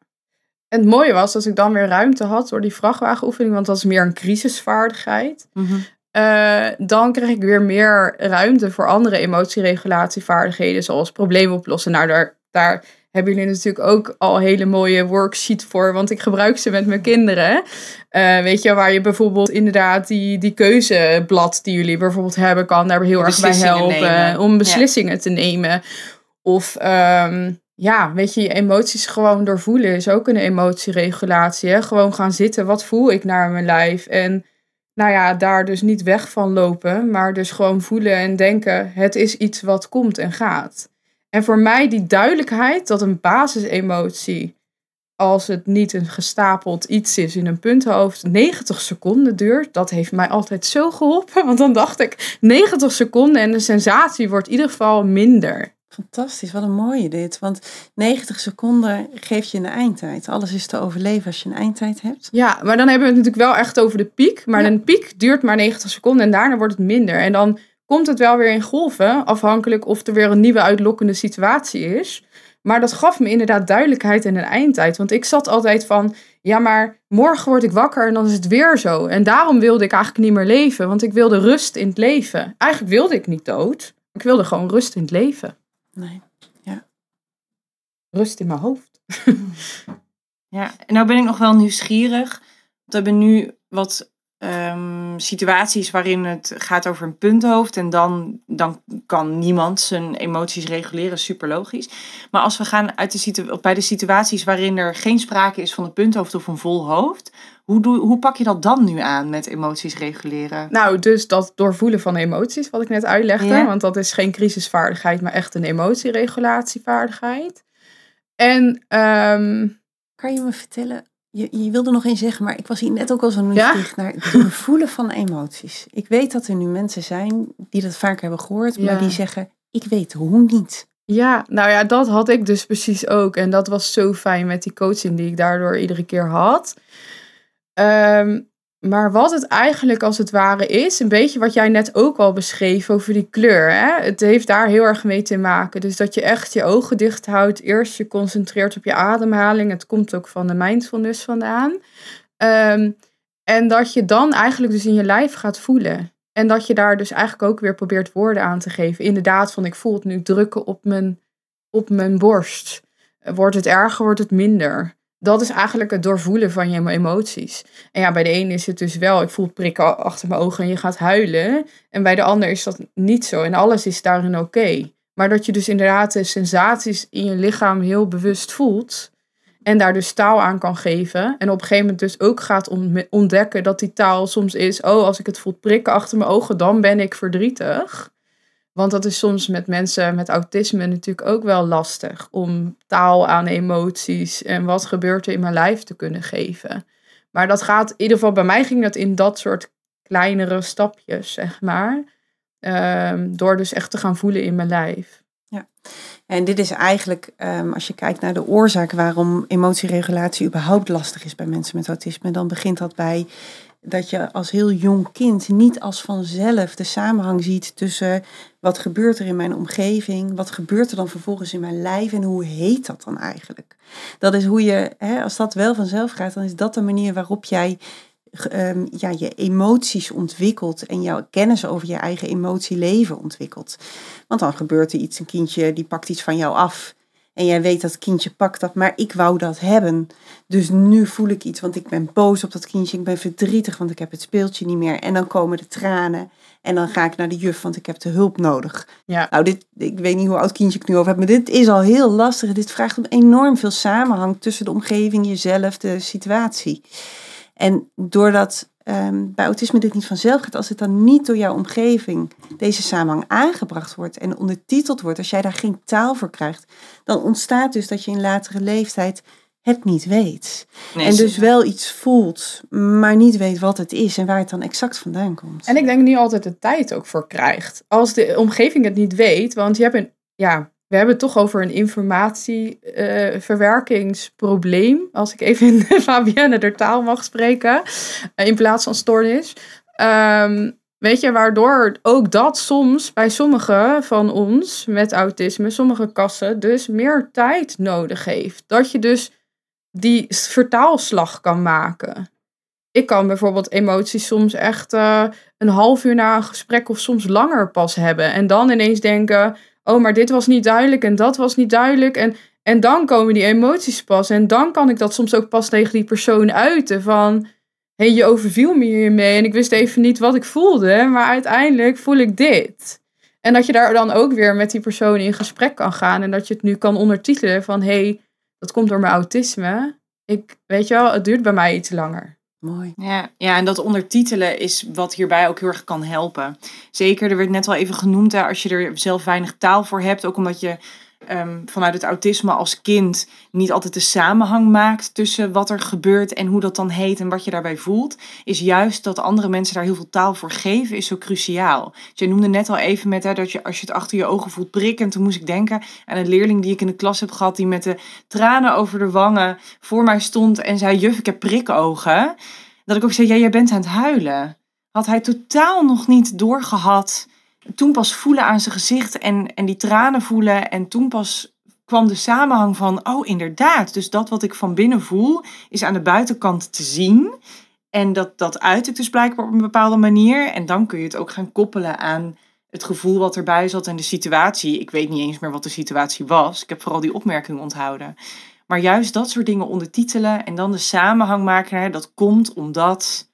en het mooie was dat ik dan weer ruimte had door die vrachtwagenoefening, want dat is meer een crisisvaardigheid. Mm -hmm. Uh, dan krijg ik weer meer ruimte voor andere emotieregulatievaardigheden, zoals problemen oplossen. Nou, daar, daar hebben jullie natuurlijk ook al hele mooie worksheet voor, want ik gebruik ze met mijn kinderen. Uh, weet je, waar je bijvoorbeeld inderdaad die, die keuzeblad die jullie bijvoorbeeld hebben, kan daar heel erg bij helpen nemen. om beslissingen ja. te nemen. Of um, ja, weet je, je emoties gewoon doorvoelen is ook een emotieregulatie. Hè? Gewoon gaan zitten, wat voel ik naar mijn lijf? En nou ja, daar dus niet weg van lopen, maar dus gewoon voelen en denken: het is iets wat komt en gaat. En voor mij die duidelijkheid dat een basisemotie, als het niet een gestapeld iets is in een punthoofd, 90 seconden duurt, dat heeft mij altijd zo geholpen. <laughs> Want dan dacht ik 90 seconden en de sensatie wordt in ieder geval minder. Fantastisch, wat een mooie dit. Want 90 seconden geeft je een eindtijd. Alles is te overleven als je een eindtijd hebt. Ja, maar dan hebben we het natuurlijk wel echt over de piek. Maar Ja. een piek duurt maar 90 seconden en daarna wordt het minder. En dan komt het wel weer in golven, afhankelijk of er weer een nieuwe uitlokkende situatie is. Maar dat gaf me inderdaad duidelijkheid en een eindtijd. Want ik zat altijd van, ja, maar morgen word ik wakker en dan is het weer zo. En daarom wilde ik eigenlijk niet meer leven, want ik wilde rust in het leven. Eigenlijk wilde ik niet dood. Ik wilde gewoon rust in het leven. Nee. Rust in mijn hoofd. <laughs> Ja, en nou ben ik nog wel nieuwsgierig. Want we hebben nu wat ehm, situaties waarin het gaat over een punthoofd. En dan, dan kan niemand zijn emoties reguleren, super logisch. Maar als we gaan uit de situ- bij de situaties waarin er geen sprake is van een punthoofd of een vol hoofd. Hoe, doe, hoe pak je dat dan nu aan met emoties reguleren? Nou, dus dat doorvoelen van emoties, wat ik net uitlegde. Ja. Want dat is geen crisisvaardigheid, maar echt een emotieregulatievaardigheid. En ehm, Kan je me vertellen, je, je wilde nog eens zeggen, maar ik was hier net ook al zo Ja? nieuwsgierig naar het doorvoelen van emoties. Ik weet dat er nu mensen zijn die dat vaak hebben gehoord, Ja. maar die zeggen, ik weet hoe niet. ja, nou ja, dat had ik dus precies ook. En dat was zo fijn met die coaching die ik daardoor iedere keer had. Ehm, maar wat het eigenlijk als het ware is, een beetje wat jij net ook al beschreef over die kleur. Hè? Het heeft daar heel erg mee te maken. Dus dat je echt je ogen dicht houdt, eerst je concentreert op je ademhaling. Het komt ook van de mindfulness vandaan. Ehm, en dat je dan eigenlijk dus in je lijf gaat voelen. En dat je daar dus eigenlijk ook weer probeert woorden aan te geven. Inderdaad, van ik voel het nu drukken op mijn, op mijn borst. Wordt het erger, wordt het minder. Dat is eigenlijk het doorvoelen van je emoties. En ja, bij de ene is het dus wel, ik voel prikken achter mijn ogen en je gaat huilen. En bij de ander is dat niet zo. En alles is daarin oké. Maar dat je dus inderdaad de sensaties in je lichaam heel bewust voelt. En daar dus taal aan kan geven. En op een gegeven moment dus ook gaat on- ontdekken dat die taal soms is... Oh, als ik het voel prikken achter mijn ogen, dan ben ik verdrietig. Want dat is soms met mensen met autisme natuurlijk ook wel lastig. Om taal aan emoties en wat gebeurt er in mijn lijf te kunnen geven. Maar dat gaat, in ieder geval bij mij ging dat in dat soort kleinere stapjes, zeg maar. Ehm, door dus echt te gaan voelen in mijn lijf. En dit is eigenlijk, ehm, als je kijkt naar de oorzaak waarom emotieregulatie überhaupt lastig is bij mensen met autisme, dan begint dat bij dat je als heel jong kind niet als vanzelf de samenhang ziet tussen wat gebeurt er in mijn omgeving, wat gebeurt er dan vervolgens in mijn lijf en hoe heet dat dan eigenlijk. Dat is hoe je, hè, als dat wel vanzelf gaat, dan is dat de manier waarop jij ehm, ja, je emoties ontwikkelt en jouw kennis over je eigen emotieleven ontwikkelt. Want dan gebeurt er iets, een kindje die pakt iets van jou af. En jij weet dat kindje pakt dat, maar ik wou dat hebben. Dus nu voel ik iets, want ik ben boos op dat kindje. Ik ben verdrietig, want ik heb het speeltje niet meer. En dan komen de tranen. En dan ga ik naar de juf, want ik heb de hulp nodig. Ja. Nou, dit, ik weet niet hoe oud kindje ik nu over heb, maar dit is al heel lastig. Dit vraagt om enorm veel samenhang tussen de omgeving, jezelf, de situatie. En doordat ehm, bij autisme dit niet vanzelf gaat, als het dan niet door jouw omgeving deze samenhang aangebracht wordt en ondertiteld wordt, als jij daar geen taal voor krijgt, dan ontstaat dus dat je in latere leeftijd het niet weet. Nee, en dus wel iets voelt, maar niet weet wat het is en waar het dan exact vandaan komt. En ik denk niet altijd de tijd ook voor krijgt. Als de omgeving het niet weet, want je hebt een, ja, we hebben het toch over een informatieverwerkingsprobleem. als ik even in de <laughs> Fabienne der taal mag spreken, eh, in plaats van stoornis. Ehm, weet je, waardoor ook dat soms bij sommigen van ons met autisme, sommige kassen, dus meer tijd nodig heeft. Dat je dus die vertaalslag kan maken. Ik kan bijvoorbeeld emoties soms echt eh, een half uur na een gesprek of soms langer pas hebben. En dan ineens denken, oh, maar dit was niet duidelijk en dat was niet duidelijk. En, en dan komen die emoties pas. En dan kan ik dat soms ook pas tegen die persoon uiten van, hé, hey, je overviel me hiermee en ik wist even niet wat ik voelde. Maar uiteindelijk voel ik dit. En dat je daar dan ook weer met die persoon in gesprek kan gaan. En dat je het nu kan ondertitelen van, hé, hey, dat komt door mijn autisme. Ik, weet je wel, het duurt bij mij iets langer. Mooi. Ja, ja, en dat ondertitelen is wat hierbij ook heel erg kan helpen. Zeker, er werd net al even genoemd, hè, als je er zelf weinig taal voor hebt, ook omdat je ehm, vanuit het autisme als kind niet altijd de samenhang maakt tussen wat er gebeurt en hoe dat dan heet en wat je daarbij voelt, is juist dat andere mensen daar heel veel taal voor geven, is zo cruciaal. Dus je noemde net al even met hè, dat je als je het achter je ogen voelt prikken, en toen moest ik denken aan een leerling die ik in de klas heb gehad, die met de tranen over de wangen voor mij stond en zei: Juf, ik heb prikogen. Dat ik ook zei: jij bent aan het huilen. Had hij totaal nog niet doorgehad toen pas voelen aan zijn gezicht en, en die tranen voelen. En toen pas kwam de samenhang van, oh inderdaad, dus dat wat ik van binnen voel, is aan de buitenkant te zien. En dat, dat uit ik dus blijkbaar op een bepaalde manier. En dan kun je het ook gaan koppelen aan het gevoel wat erbij zat en de situatie. Ik weet niet eens meer wat de situatie was. Ik heb vooral die opmerking onthouden. Maar juist dat soort dingen ondertitelen en dan de samenhang maken, dat komt omdat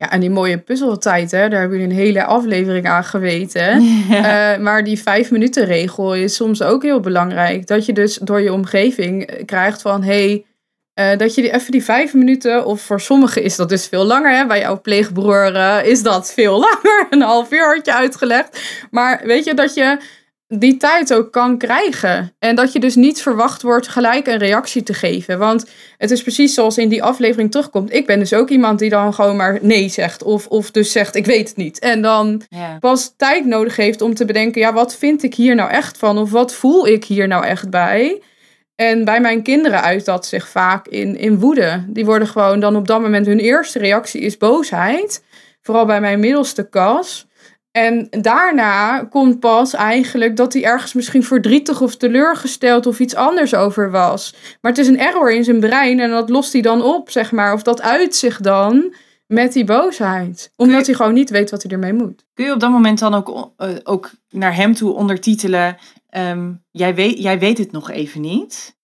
ja, en die mooie puzzeltijd, hè, daar hebben jullie een hele aflevering aan geweten. <laughs> Ja. Uh, maar die vijf minuten regel is soms ook heel belangrijk. Dat je dus door je omgeving eh, krijgt van, hey, uh, dat je die, even die vijf minuten, of voor sommigen is dat dus veel langer. Hè? Bij jouw pleegbroer uh, is dat veel <laughs> langer. Een half uur had je uitgelegd. Maar weet je, dat je die tijd ook kan krijgen. En dat je dus niet verwacht wordt gelijk een reactie te geven. Want het is precies zoals in die aflevering terugkomt. Ik ben dus ook iemand die dan gewoon maar nee zegt. Of, of dus zegt ik weet het niet. En dan pas tijd nodig heeft om te bedenken. Ja, wat vind ik hier nou echt van? Of wat voel ik hier nou echt bij? En bij mijn kinderen uit dat zich vaak in, in woede. Die worden gewoon dan op dat moment hun eerste reactie is boosheid. Vooral bij mijn middelste kas. En daarna komt pas eigenlijk dat hij ergens misschien verdrietig of teleurgesteld of iets anders over was. Maar het is een error in zijn brein en dat lost hij dan op, zeg maar. Of dat uit zich dan met die boosheid. Omdat hij gewoon niet weet wat hij ermee moet. Kun je op dat moment dan ook, uh, ook naar hem toe ondertitelen... Um, jij, weet, jij weet het nog even niet?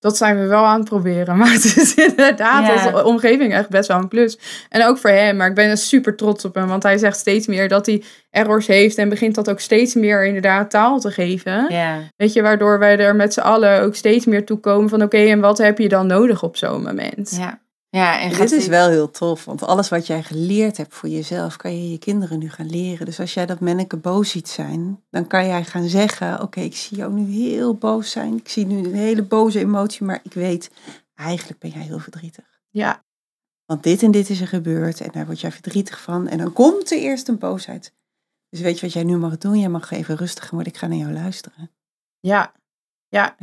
Dat zijn we wel aan het proberen. <laughs> Maar het is inderdaad onze omgeving echt best wel een plus. En ook voor hem. Maar ik ben er super trots op hem. Want hij zegt steeds meer dat hij errors heeft. En begint dat ook steeds meer inderdaad taal te geven. Ja. Weet je, waardoor wij er met z'n allen ook steeds meer toe komen van... Oké, en wat heb je dan nodig op zo'n moment? Ja. Ja, en dit is wel heel tof, want alles wat jij geleerd hebt voor jezelf, kan je je kinderen nu gaan leren. Dus als jij dat manneke boos ziet zijn, dan kan jij gaan zeggen, oké, ik zie jou nu heel boos zijn. Ik zie nu een hele boze emotie, maar ik weet, eigenlijk ben jij heel verdrietig. Ja. Want dit en dit is er gebeurd en daar word jij verdrietig van. En dan komt er eerst een boosheid. Dus weet je wat jij nu mag doen? Jij mag even rustig worden, ik ga naar jou luisteren. Ja, ja.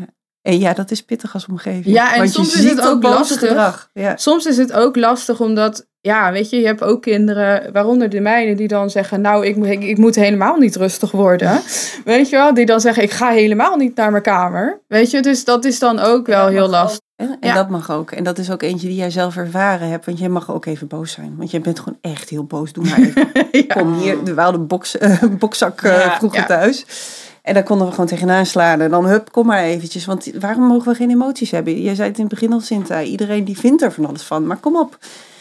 En ja, dat is pittig als omgeving. Ja, en soms is het ook lastig. Ja. Soms is het ook lastig omdat, ja, weet je, je hebt ook kinderen, waaronder de mijne, die dan zeggen, nou, ik, ik, ik moet helemaal niet rustig worden. weet je wel, die dan zeggen, ik ga helemaal niet naar mijn kamer. Weet je, dus dat is dan ook wel heel lastig. En ja. dat mag ook. En dat is ook eentje die jij zelf ervaren hebt. Want jij mag ook even boos zijn. Want jij bent gewoon echt heel boos. Doe maar even. <laughs> ja. Kom hier, we hadden box, uh, bokzak uh, vroeger thuis. En daar konden we gewoon tegenaan slaan. En dan hup, kom maar eventjes. Want waarom mogen we geen emoties hebben? Jij zei het in het begin al, Sinta. Iedereen die vindt er van alles van. Maar kom op.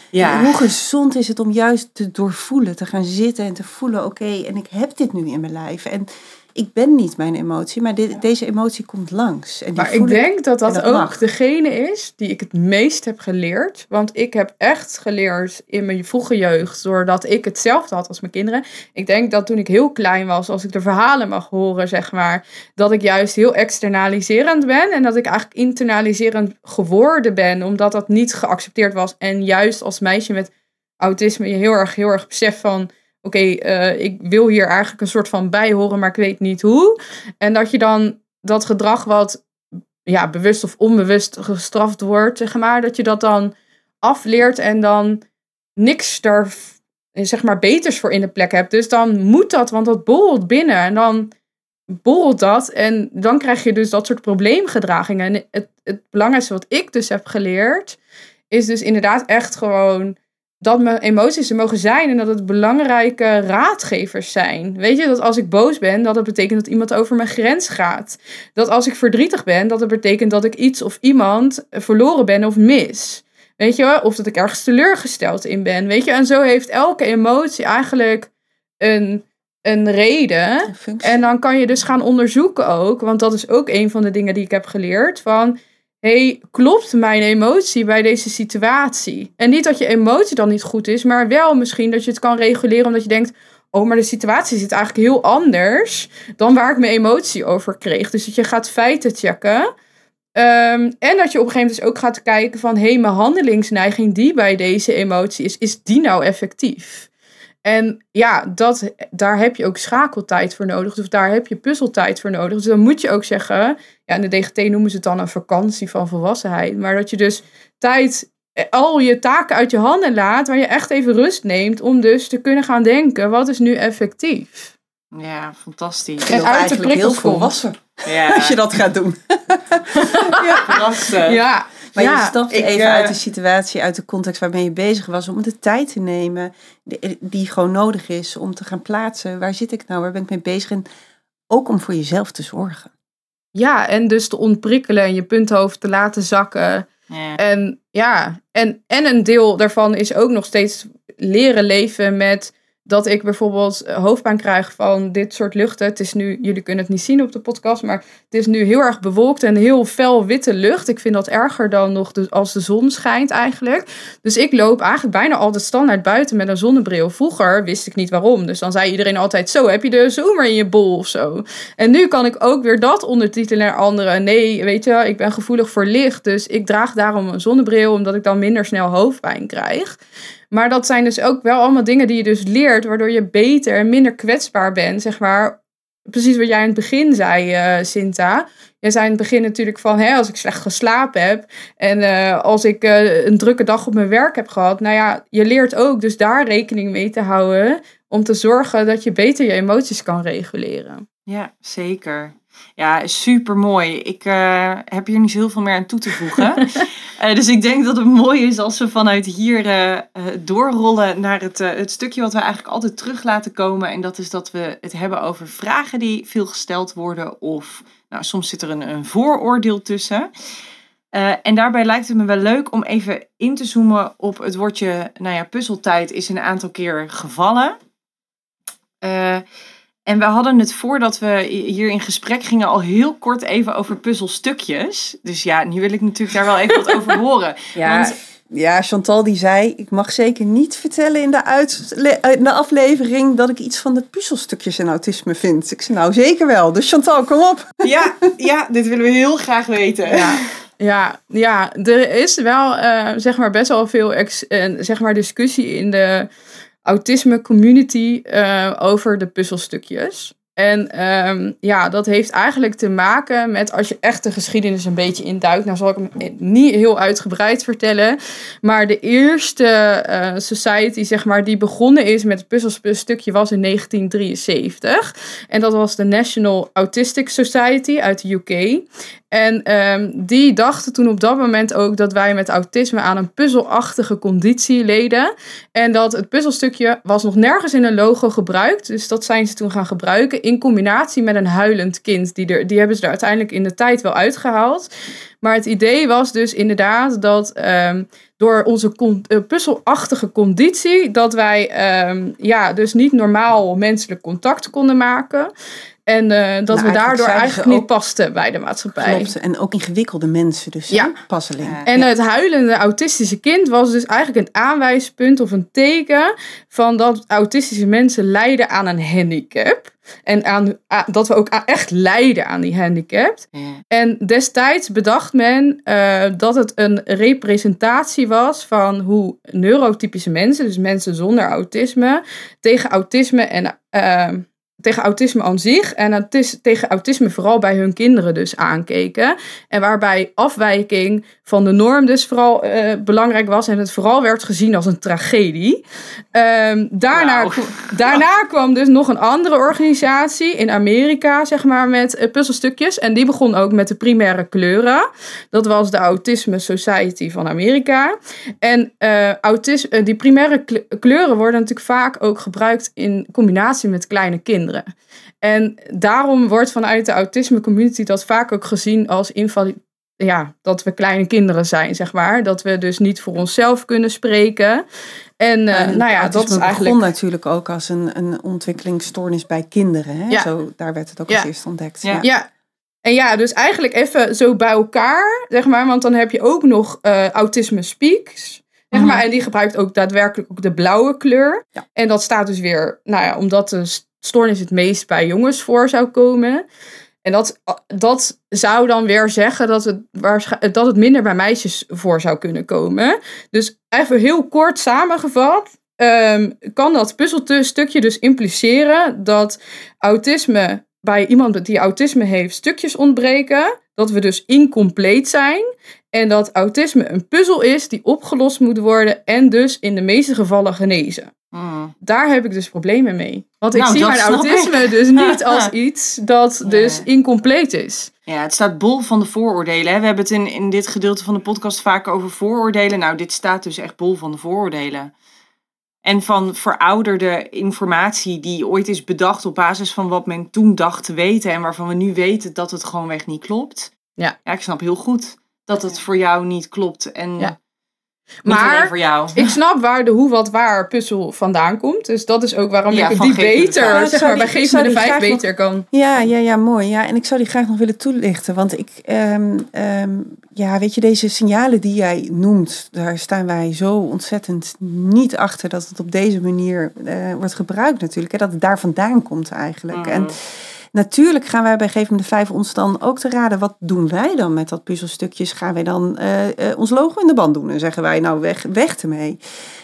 Ja. Hoe gezond is het om juist te doorvoelen, te gaan zitten en te voelen: oké, en ik heb dit nu in mijn lijf. En ik ben niet mijn emotie, maar dit, deze emotie komt langs. En die maar ik denk dat dat, ook mag. degene is die ik het meest heb geleerd. Want ik heb echt geleerd in mijn vroege jeugd, doordat ik hetzelfde had als mijn kinderen. Ik denk dat toen ik heel klein was, als ik de verhalen mag horen, zeg maar, dat ik juist heel externaliserend ben. En dat ik eigenlijk internaliserend geworden ben, omdat dat niet geaccepteerd was. En juist als meisje met autisme je heel erg, heel erg besef van oké, uh, ik wil hier eigenlijk een soort van bij horen, maar ik weet niet hoe. En dat je dan dat gedrag wat ja, bewust of onbewust gestraft wordt, zeg maar, dat je dat dan afleert en dan niks daar, zeg maar, beters voor in de plek hebt. Dus dan moet dat, want dat borrelt binnen en dan borrelt dat en dan krijg je dus dat soort probleemgedragingen. En het, het belangrijkste wat ik dus heb geleerd, is dus inderdaad echt gewoon dat mijn emoties er mogen zijn en dat het belangrijke raadgevers zijn. Weet je, dat als ik boos ben, dat het betekent dat iemand over mijn grens gaat. Dat als ik verdrietig ben, dat het betekent dat ik iets of iemand verloren ben of mis. Weet je, of dat ik ergens teleurgesteld in ben. Weet je, en zo heeft elke emotie eigenlijk een, een reden. en dan kan je dus gaan onderzoeken ook, want dat is ook een van de dingen die ik heb geleerd. Van hey, klopt mijn emotie bij deze situatie? En niet dat je emotie dan niet goed is, maar wel misschien dat je het kan reguleren omdat je denkt, oh, maar de situatie zit eigenlijk heel anders dan waar ik mijn emotie over kreeg. Dus dat je gaat feiten checken. Ehm, en dat je op een gegeven moment dus ook gaat kijken van, hé, hey, mijn handelingsneiging die bij deze emotie is, is die nou effectief? En ja, dat, daar heb je ook schakeltijd voor nodig. Dus daar heb je puzzeltijd voor nodig. Dus dan moet je ook zeggen, ja, in de DGT noemen ze het dan een vakantie van volwassenheid. Maar dat je dus tijd, eh, al je taken uit je handen laat, waar je echt even rust neemt om dus te kunnen gaan denken, wat is nu effectief? Ja, fantastisch. En eigenlijk heel volwassen. Ja. Als je dat gaat doen. <laughs> ja, prachtig. Ja, maar je stapt even uit de situatie, uit de context waarmee je bezig was, om de tijd te nemen die gewoon nodig is om te gaan plaatsen. Waar zit ik nou? Waar ben ik mee bezig? En ook om voor jezelf te zorgen. Ja, en dus te ontprikkelen en je punthoofd te laten zakken. Ja. En ja, en, en een deel daarvan is ook nog steeds leren leven met dat ik bijvoorbeeld eh, hoofdpijn krijg van dit soort luchten. Het is nu, jullie kunnen het niet zien op de podcast, maar het is nu heel erg bewolkt en heel fel witte lucht. Ik vind dat erger dan nog de, als de zon schijnt eigenlijk. Dus ik loop eigenlijk bijna altijd standaard buiten met een zonnebril. Vroeger wist ik niet waarom, dus dan zei iedereen altijd zo, heb je de zoomer in je bol of zo. En nu kan ik ook weer dat ondertitelen naar anderen. Nee, weet je, ik ben gevoelig voor licht, dus ik draag daarom een zonnebril, omdat ik dan minder snel hoofdpijn krijg. Maar dat zijn dus ook wel allemaal dingen die je dus leert, waardoor je beter en minder kwetsbaar bent, zeg maar. Precies wat jij in het begin zei, uh, Sinta. Jij zei in het begin natuurlijk van, hè, als ik slecht geslapen heb en uh, als ik uh, een drukke dag op mijn werk heb gehad. Nou ja, je leert ook dus daar rekening mee te houden om te zorgen dat je beter je emoties kan reguleren. Ja, zeker. Ja, super mooi. Ik uh, heb hier niet zo heel veel meer aan toe te voegen. uh, <laughs> dus ik denk dat het mooi is als we vanuit hier uh, doorrollen naar het, het stukje wat we eigenlijk altijd terug laten komen. En dat is dat we het hebben over vragen die veel gesteld worden. Of nou, soms zit er een, een vooroordeel tussen. en daarbij lijkt het me wel leuk om even in te zoomen op het woordje, nou ja, puzzeltijd is een aantal keer gevallen. En we hadden het voordat we hier in gesprek gingen al heel kort even over puzzelstukjes. Dus ja, nu wil ik natuurlijk daar wel even wat over horen. <laughs> Ja, Want... ja, Chantal die zei, ik mag zeker niet vertellen in de, in de aflevering dat ik iets van de puzzelstukjes en autisme vind. Ik zei nou zeker wel. Dus Chantal, kom op. <laughs> Ja, ja dit willen we heel graag weten. Ja. Ja, ja, er is wel uh, zeg maar best wel veel ex, uh, zeg maar discussie in de autisme community uh, over de puzzelstukjes. En um, ja, dat heeft eigenlijk te maken met als je echt de geschiedenis een beetje induikt. Nou zal ik hem niet heel uitgebreid vertellen. Maar de eerste uh, society, zeg maar, die begonnen is met het puzzelstukje was in 1973. En dat was de National Autistic Society uit de UK. En um, die dachten toen op dat moment ook dat wij met autisme aan een puzzelachtige conditie leden. En dat het puzzelstukje was nog nergens in een logo gebruikt. Dus dat zijn ze toen gaan gebruiken in combinatie met een huilend kind. Die, er, die hebben ze er uiteindelijk in de tijd wel uitgehaald. Maar het idee was dus inderdaad dat um, door onze uh, puzzelachtige conditie, dat wij um, ja, dus niet normaal menselijk contact konden maken. En uh, dat nou, we daardoor eigenlijk niet pasten bij de maatschappij. Klopt. En ook ingewikkelde mensen dus. Ja. Passeling. Ja. En het huilende autistische kind was dus eigenlijk een aanwijspunt of een teken van dat autistische mensen lijden aan een handicap. En aan, dat we ook echt lijden aan die handicap. En destijds bedacht men uh, dat het een representatie was van hoe neurotypische mensen, dus mensen zonder autisme, tegen autisme en uh, tegen autisme aan zich en autis tegen autisme vooral bij hun kinderen dus aankeken. En waarbij afwijking van de norm dus vooral uh, belangrijk was en het vooral werd gezien als een tragedie. Um, daarna, wow. daarna <laughs> kwam dus nog een andere organisatie in Amerika, zeg maar, met uh, puzzelstukjes. En die begon ook met de primaire kleuren. Dat was de Autisme Society van Amerika. En uh, autisme, die primaire kleuren worden natuurlijk vaak ook gebruikt in combinatie met kleine kinderen. En daarom wordt vanuit de autisme community dat vaak ook gezien als invalide. Ja, dat we kleine kinderen zijn, zeg maar. Dat we dus niet voor onszelf kunnen spreken. En, uh, en nou ja, dat is eigenlijk... begon natuurlijk ook als een, een ontwikkelingsstoornis bij kinderen. Hè? Ja. Zo, daar werd het ook ja. als eerst ontdekt. Ja. ja. En ja, dus eigenlijk even zo bij elkaar, zeg maar. Want dan heb je ook nog uh, autisme speaks. Zeg maar, Mhm. En die gebruikt ook daadwerkelijk ook de blauwe kleur. Ja. En dat staat dus weer, nou ja, omdat de stoornis het meest bij jongens voor zou komen. En dat, dat zou dan weer zeggen dat het, dat het minder bij meisjes voor zou kunnen komen. Dus even heel kort samengevat. ehm, kan dat puzzelstukje dus impliceren dat autisme bij iemand die autisme heeft stukjes ontbreken. Dat we dus incompleet zijn. En dat autisme een puzzel is die opgelost moet worden en dus in de meeste gevallen genezen. Mm. Daar heb ik dus problemen mee. Want ik Nou, zie mijn autisme dus <laughs> niet als iets dat dus incompleet is. Ja, het staat bol van de vooroordelen. Hè? We hebben het in, in dit gedeelte van de podcast vaak over vooroordelen. Nou, dit staat dus echt bol van de vooroordelen. En van verouderde informatie die ooit is bedacht op basis van wat men toen dacht te weten. En waarvan we nu weten dat het gewoonweg niet klopt. Ja. Ja, ik snap heel goed dat het voor jou niet klopt. En Ja. niet Maar voor jou. Ik snap waar de hoe, wat, waar puzzel vandaan komt. Dus dat is ook waarom Ja, ik van die beter. Ja, zeg maar, bij Geef me de die Vijf nog- beter kan. Ja, ja, ja, mooi. Ja, en ik zou die graag nog willen toelichten. Want ik, ehm, ehm, ja, weet je, deze signalen die jij noemt, daar staan wij zo ontzettend niet achter dat het op deze manier eh, wordt gebruikt natuurlijk. Hè, dat het daar vandaan komt eigenlijk. Mm. En natuurlijk gaan wij bij Geef me de Vijf ons dan ook te raden, wat doen wij dan met dat puzzelstukjes? Gaan wij dan eh, eh, ons logo in de band doen en zeggen wij nou weg, weg ermee?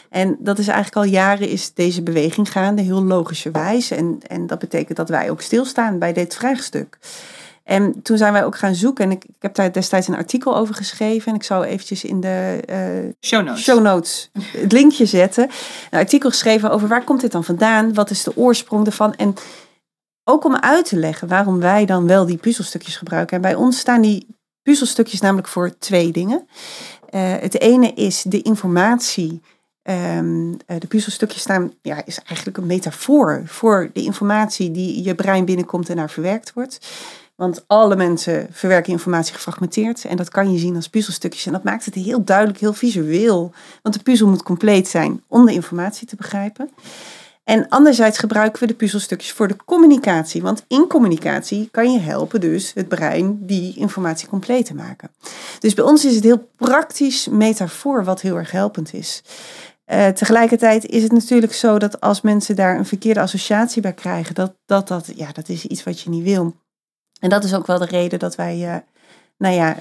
En dat is eigenlijk al jaren is deze beweging gaande, heel logischerwijs. En, en dat betekent dat wij ook stilstaan bij dit vraagstuk. En toen zijn wij ook gaan zoeken. En ik, ik heb daar destijds een artikel over geschreven. En ik zou eventjes in de eh, Show notes. show notes het linkje zetten. Een artikel geschreven over waar komt dit dan vandaan? Wat is de oorsprong ervan? En ook om uit te leggen waarom wij dan wel die puzzelstukjes gebruiken. En bij ons staan die puzzelstukjes namelijk voor twee dingen. Eh, het ene is de informatie. ehm, eh, de puzzelstukjes staan, ja, is eigenlijk een metafoor voor de informatie die je brein binnenkomt en daar verwerkt wordt. Want alle mensen verwerken informatie gefragmenteerd. En dat kan je zien als puzzelstukjes. En dat maakt het heel duidelijk, heel visueel. Want de puzzel moet compleet zijn om de informatie te begrijpen. En anderzijds gebruiken we de puzzelstukjes voor de communicatie. Want in communicatie kan je helpen dus het brein die informatie compleet te maken. Dus bij ons is het heel praktisch metafoor wat heel erg helpend is. Eh, tegelijkertijd is het natuurlijk zo dat als mensen daar een verkeerde associatie bij krijgen, dat dat, dat, ja, dat is iets wat je niet wil. En dat is ook wel de reden dat wij, eh, nou ja,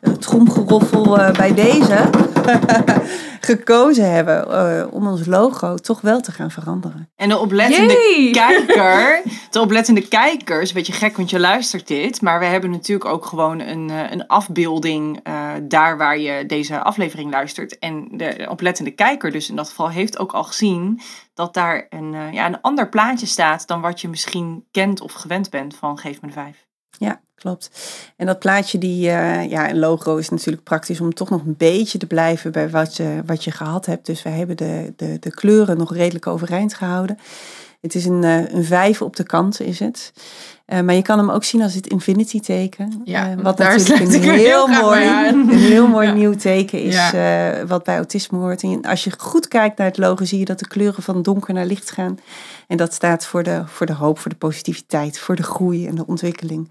het tromgeroffel bij deze <laughs> gekozen hebben eh, om ons logo toch wel te gaan veranderen. En de oplettende Yay! <laughs> kijker, de oplettende kijkers, een beetje gek, want je luistert dit, maar we hebben natuurlijk ook gewoon een, eh, een afbeelding eh, daar waar je deze aflevering luistert. En de oplettende kijker dus in dat geval heeft ook al gezien dat daar een, eh, ja, een ander plaatje staat dan wat je misschien kent of gewend bent van Geef me de Vijf. Ja, klopt. En dat plaatje, die, eh, ja, een logo is natuurlijk praktisch om toch nog een beetje te blijven bij wat je, wat je gehad hebt. Dus wij hebben de, de, de kleuren nog redelijk overeind gehouden. Het is een, eh, een vijf op de kant, is het. Eh, maar je kan hem ook zien als het infinity teken. Ja, wat daar natuurlijk een heel mooi, een heel mooi Ja. nieuw teken is Ja. wat bij autisme hoort. En als je goed kijkt naar het logo, zie je dat de kleuren van donker naar licht gaan. En dat staat voor de, voor de hoop, voor de positiviteit, voor de groei en de ontwikkeling.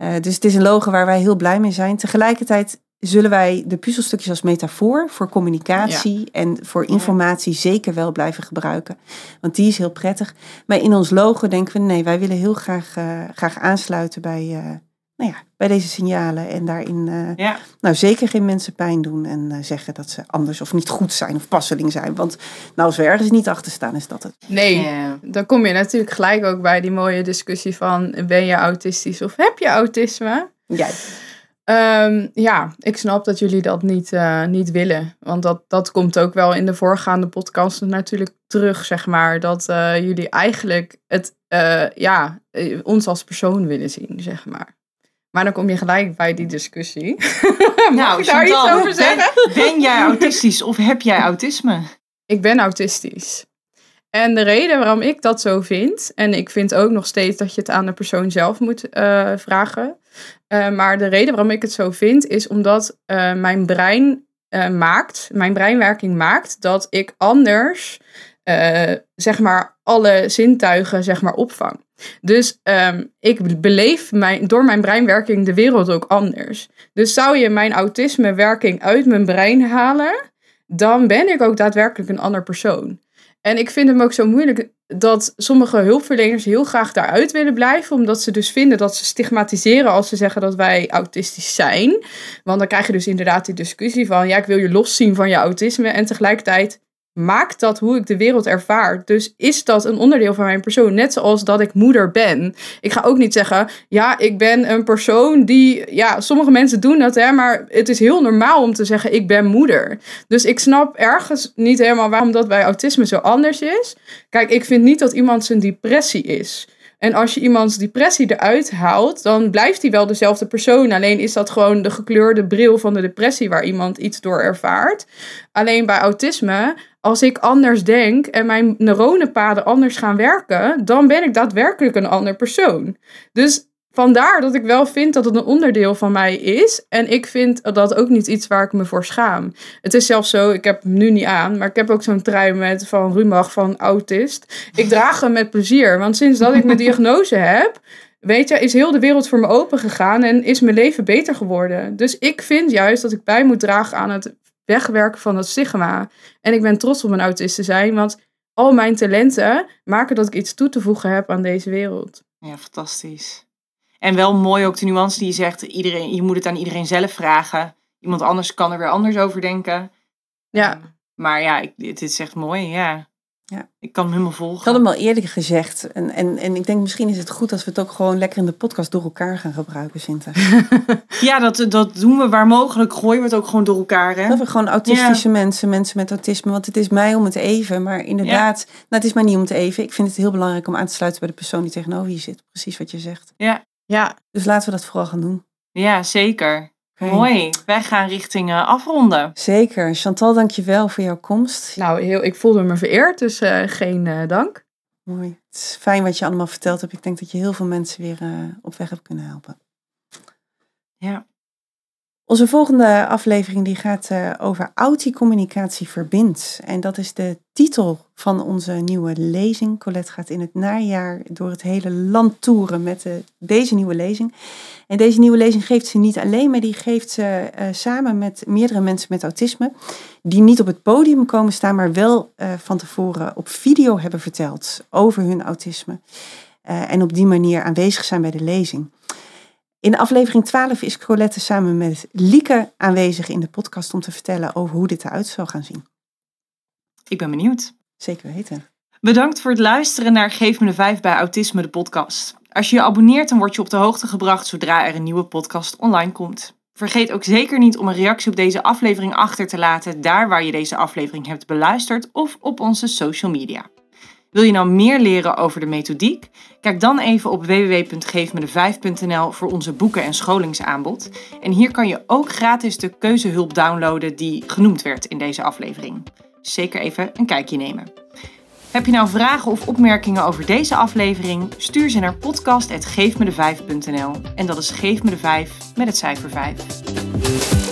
Eh, dus het is een logo waar wij heel blij mee zijn. Tegelijkertijd zullen wij de puzzelstukjes als metafoor voor communicatie en voor informatie zeker wel blijven gebruiken. Want die is heel prettig. Maar in ons logo denken we, nee, wij willen heel graag, eh, graag aansluiten bij, eh, nou ja, bij deze signalen. En daarin eh, Ja, nou, zeker geen mensen pijn doen en eh, zeggen dat ze anders of niet goed zijn of passeling zijn. Want nou, als we ergens niet achter staan, is dat het. Nee, Ja. dan kom je natuurlijk gelijk ook bij die mooie discussie van ben je autistisch of heb je autisme? Jij. Ehm, ja, ik snap dat jullie dat niet, eh, niet willen. Want dat, dat komt ook wel in de voorgaande podcast natuurlijk terug, zeg maar. Dat eh, jullie eigenlijk het, eh, ja, ons als persoon willen zien, zeg maar. Maar dan kom je gelijk bij die discussie. <laughs> Mag nou ik daar iets Chantal, over zeggen? ben, ben jij autistisch of heb jij autisme? Ik ben autistisch. En de reden waarom ik dat zo vind, en ik vind ook nog steeds dat je het aan de persoon zelf moet eh, vragen. eh, maar de reden waarom ik het zo vind, is omdat eh, mijn brein maakt, mijn breinwerking maakt dat ik anders, zeg maar, alle zintuigen, zeg maar, opvang. Dus ehm, ik beleef mijn, door mijn breinwerking de wereld ook anders. Dus zou je mijn autismewerking uit mijn brein halen, dan ben ik ook daadwerkelijk een ander persoon. En ik vind hem ook zo moeilijk dat sommige hulpverleners heel graag daaruit willen blijven, omdat ze dus vinden dat ze stigmatiseren als ze zeggen dat wij autistisch zijn. Want dan krijg je dus inderdaad die discussie van, ja, ik wil je loszien van je autisme en tegelijkertijd maakt dat hoe ik de wereld ervaar. Dus is dat een onderdeel van mijn persoon. Net zoals dat ik moeder ben. Ik ga ook niet zeggen, ja, ik ben een persoon die, ja, sommige mensen doen dat, hè, maar het is heel normaal om te zeggen, ik ben moeder. Dus ik snap ergens niet helemaal waarom dat bij autisme zo anders is. Kijk, ik vind niet dat iemand zijn depressie is. En als je iemands depressie eruit haalt, dan blijft hij wel dezelfde persoon. Alleen is dat gewoon de gekleurde bril van de depressie waar iemand iets door ervaart. Alleen bij autisme, als ik anders denk en mijn neuronenpaden anders gaan werken, dan ben ik daadwerkelijk een ander persoon. Dus vandaar dat ik wel vind dat het een onderdeel van mij is. En ik vind dat ook niet iets waar ik me voor schaam. Het is zelfs zo, ik heb hem nu niet aan, maar ik heb ook zo'n trui met van Rumach van autist. Ik draag hem met plezier, want sinds dat ik mijn <laughs> diagnose heb, weet je, is heel de wereld voor me open gegaan en is mijn leven beter geworden. Dus ik vind juist dat ik bij moet dragen aan het wegwerken van dat stigma. En ik ben trots om een autist te zijn, want al mijn talenten maken dat ik iets toe te voegen heb aan deze wereld. Ja, fantastisch. En wel mooi ook de nuance die je zegt, iedereen, je moet het aan iedereen zelf vragen. Iemand anders kan er weer anders over denken. Ja. Maar ja, ik, het is echt mooi, ja. Ja. Ik kan hem helemaal volgen. Ik had hem al eerder gezegd. En, en, en ik denk misschien is het goed als we het ook gewoon lekker in de podcast door elkaar gaan gebruiken, Sinta. <laughs> Ja, dat, dat doen we waar mogelijk. Gooien we het ook gewoon door elkaar, hè? Dat we gewoon autistische mensen, mensen met autisme. Want het is mij om het even. Maar inderdaad, nou, het is mij niet om het even. Ik vind het heel belangrijk om aan te sluiten bij de persoon die tegenover je zit. Precies wat je zegt. Ja, Ja, Dus laten we dat vooral gaan doen. ja zeker. Mooi. Wij gaan richting eh, afronden. Zeker. Chantal, dank je wel voor jouw komst. nou, heel, ik voelde me vereerd, dus eh, geen eh, dank. Mooi. Het is fijn wat je allemaal verteld hebt. Ik denk dat je heel veel mensen weer eh, op weg hebt kunnen helpen. Ja. Onze volgende aflevering die gaat eh, over autiecommunicatie verbindt. En dat is de titel van onze nieuwe lezing. Colette gaat in het najaar door het hele land toeren met eh, deze nieuwe lezing. En deze nieuwe lezing geeft ze niet alleen, maar die geeft ze eh, samen met meerdere mensen met autisme. Die niet op het podium komen staan, maar wel van tevoren op video hebben verteld over hun autisme. En op die manier aanwezig zijn bij de lezing. In aflevering 12 is Colette samen met Lieke aanwezig in de podcast om te vertellen over hoe dit eruit zal gaan zien. Ik ben benieuwd. Zeker weten. Bedankt voor het luisteren naar Geef me de 5 bij Autisme, de podcast. Als je je abonneert, dan word je op de hoogte gebracht zodra er een nieuwe podcast online komt. Vergeet ook zeker niet om een reactie op deze aflevering achter te laten, daar waar je deze aflevering hebt beluisterd of op onze social media. Wil je nou meer leren over de methodiek? Kijk dan even op www.geefmede5.nl voor onze boeken en scholingsaanbod. En hier kan je ook gratis de keuzehulp downloaden die genoemd werd in deze aflevering. Zeker even een kijkje nemen. Heb je nou vragen of opmerkingen over deze aflevering? Stuur ze naar podcast.geefmede5.nl en dat is Geef me de 5 met het cijfer 5.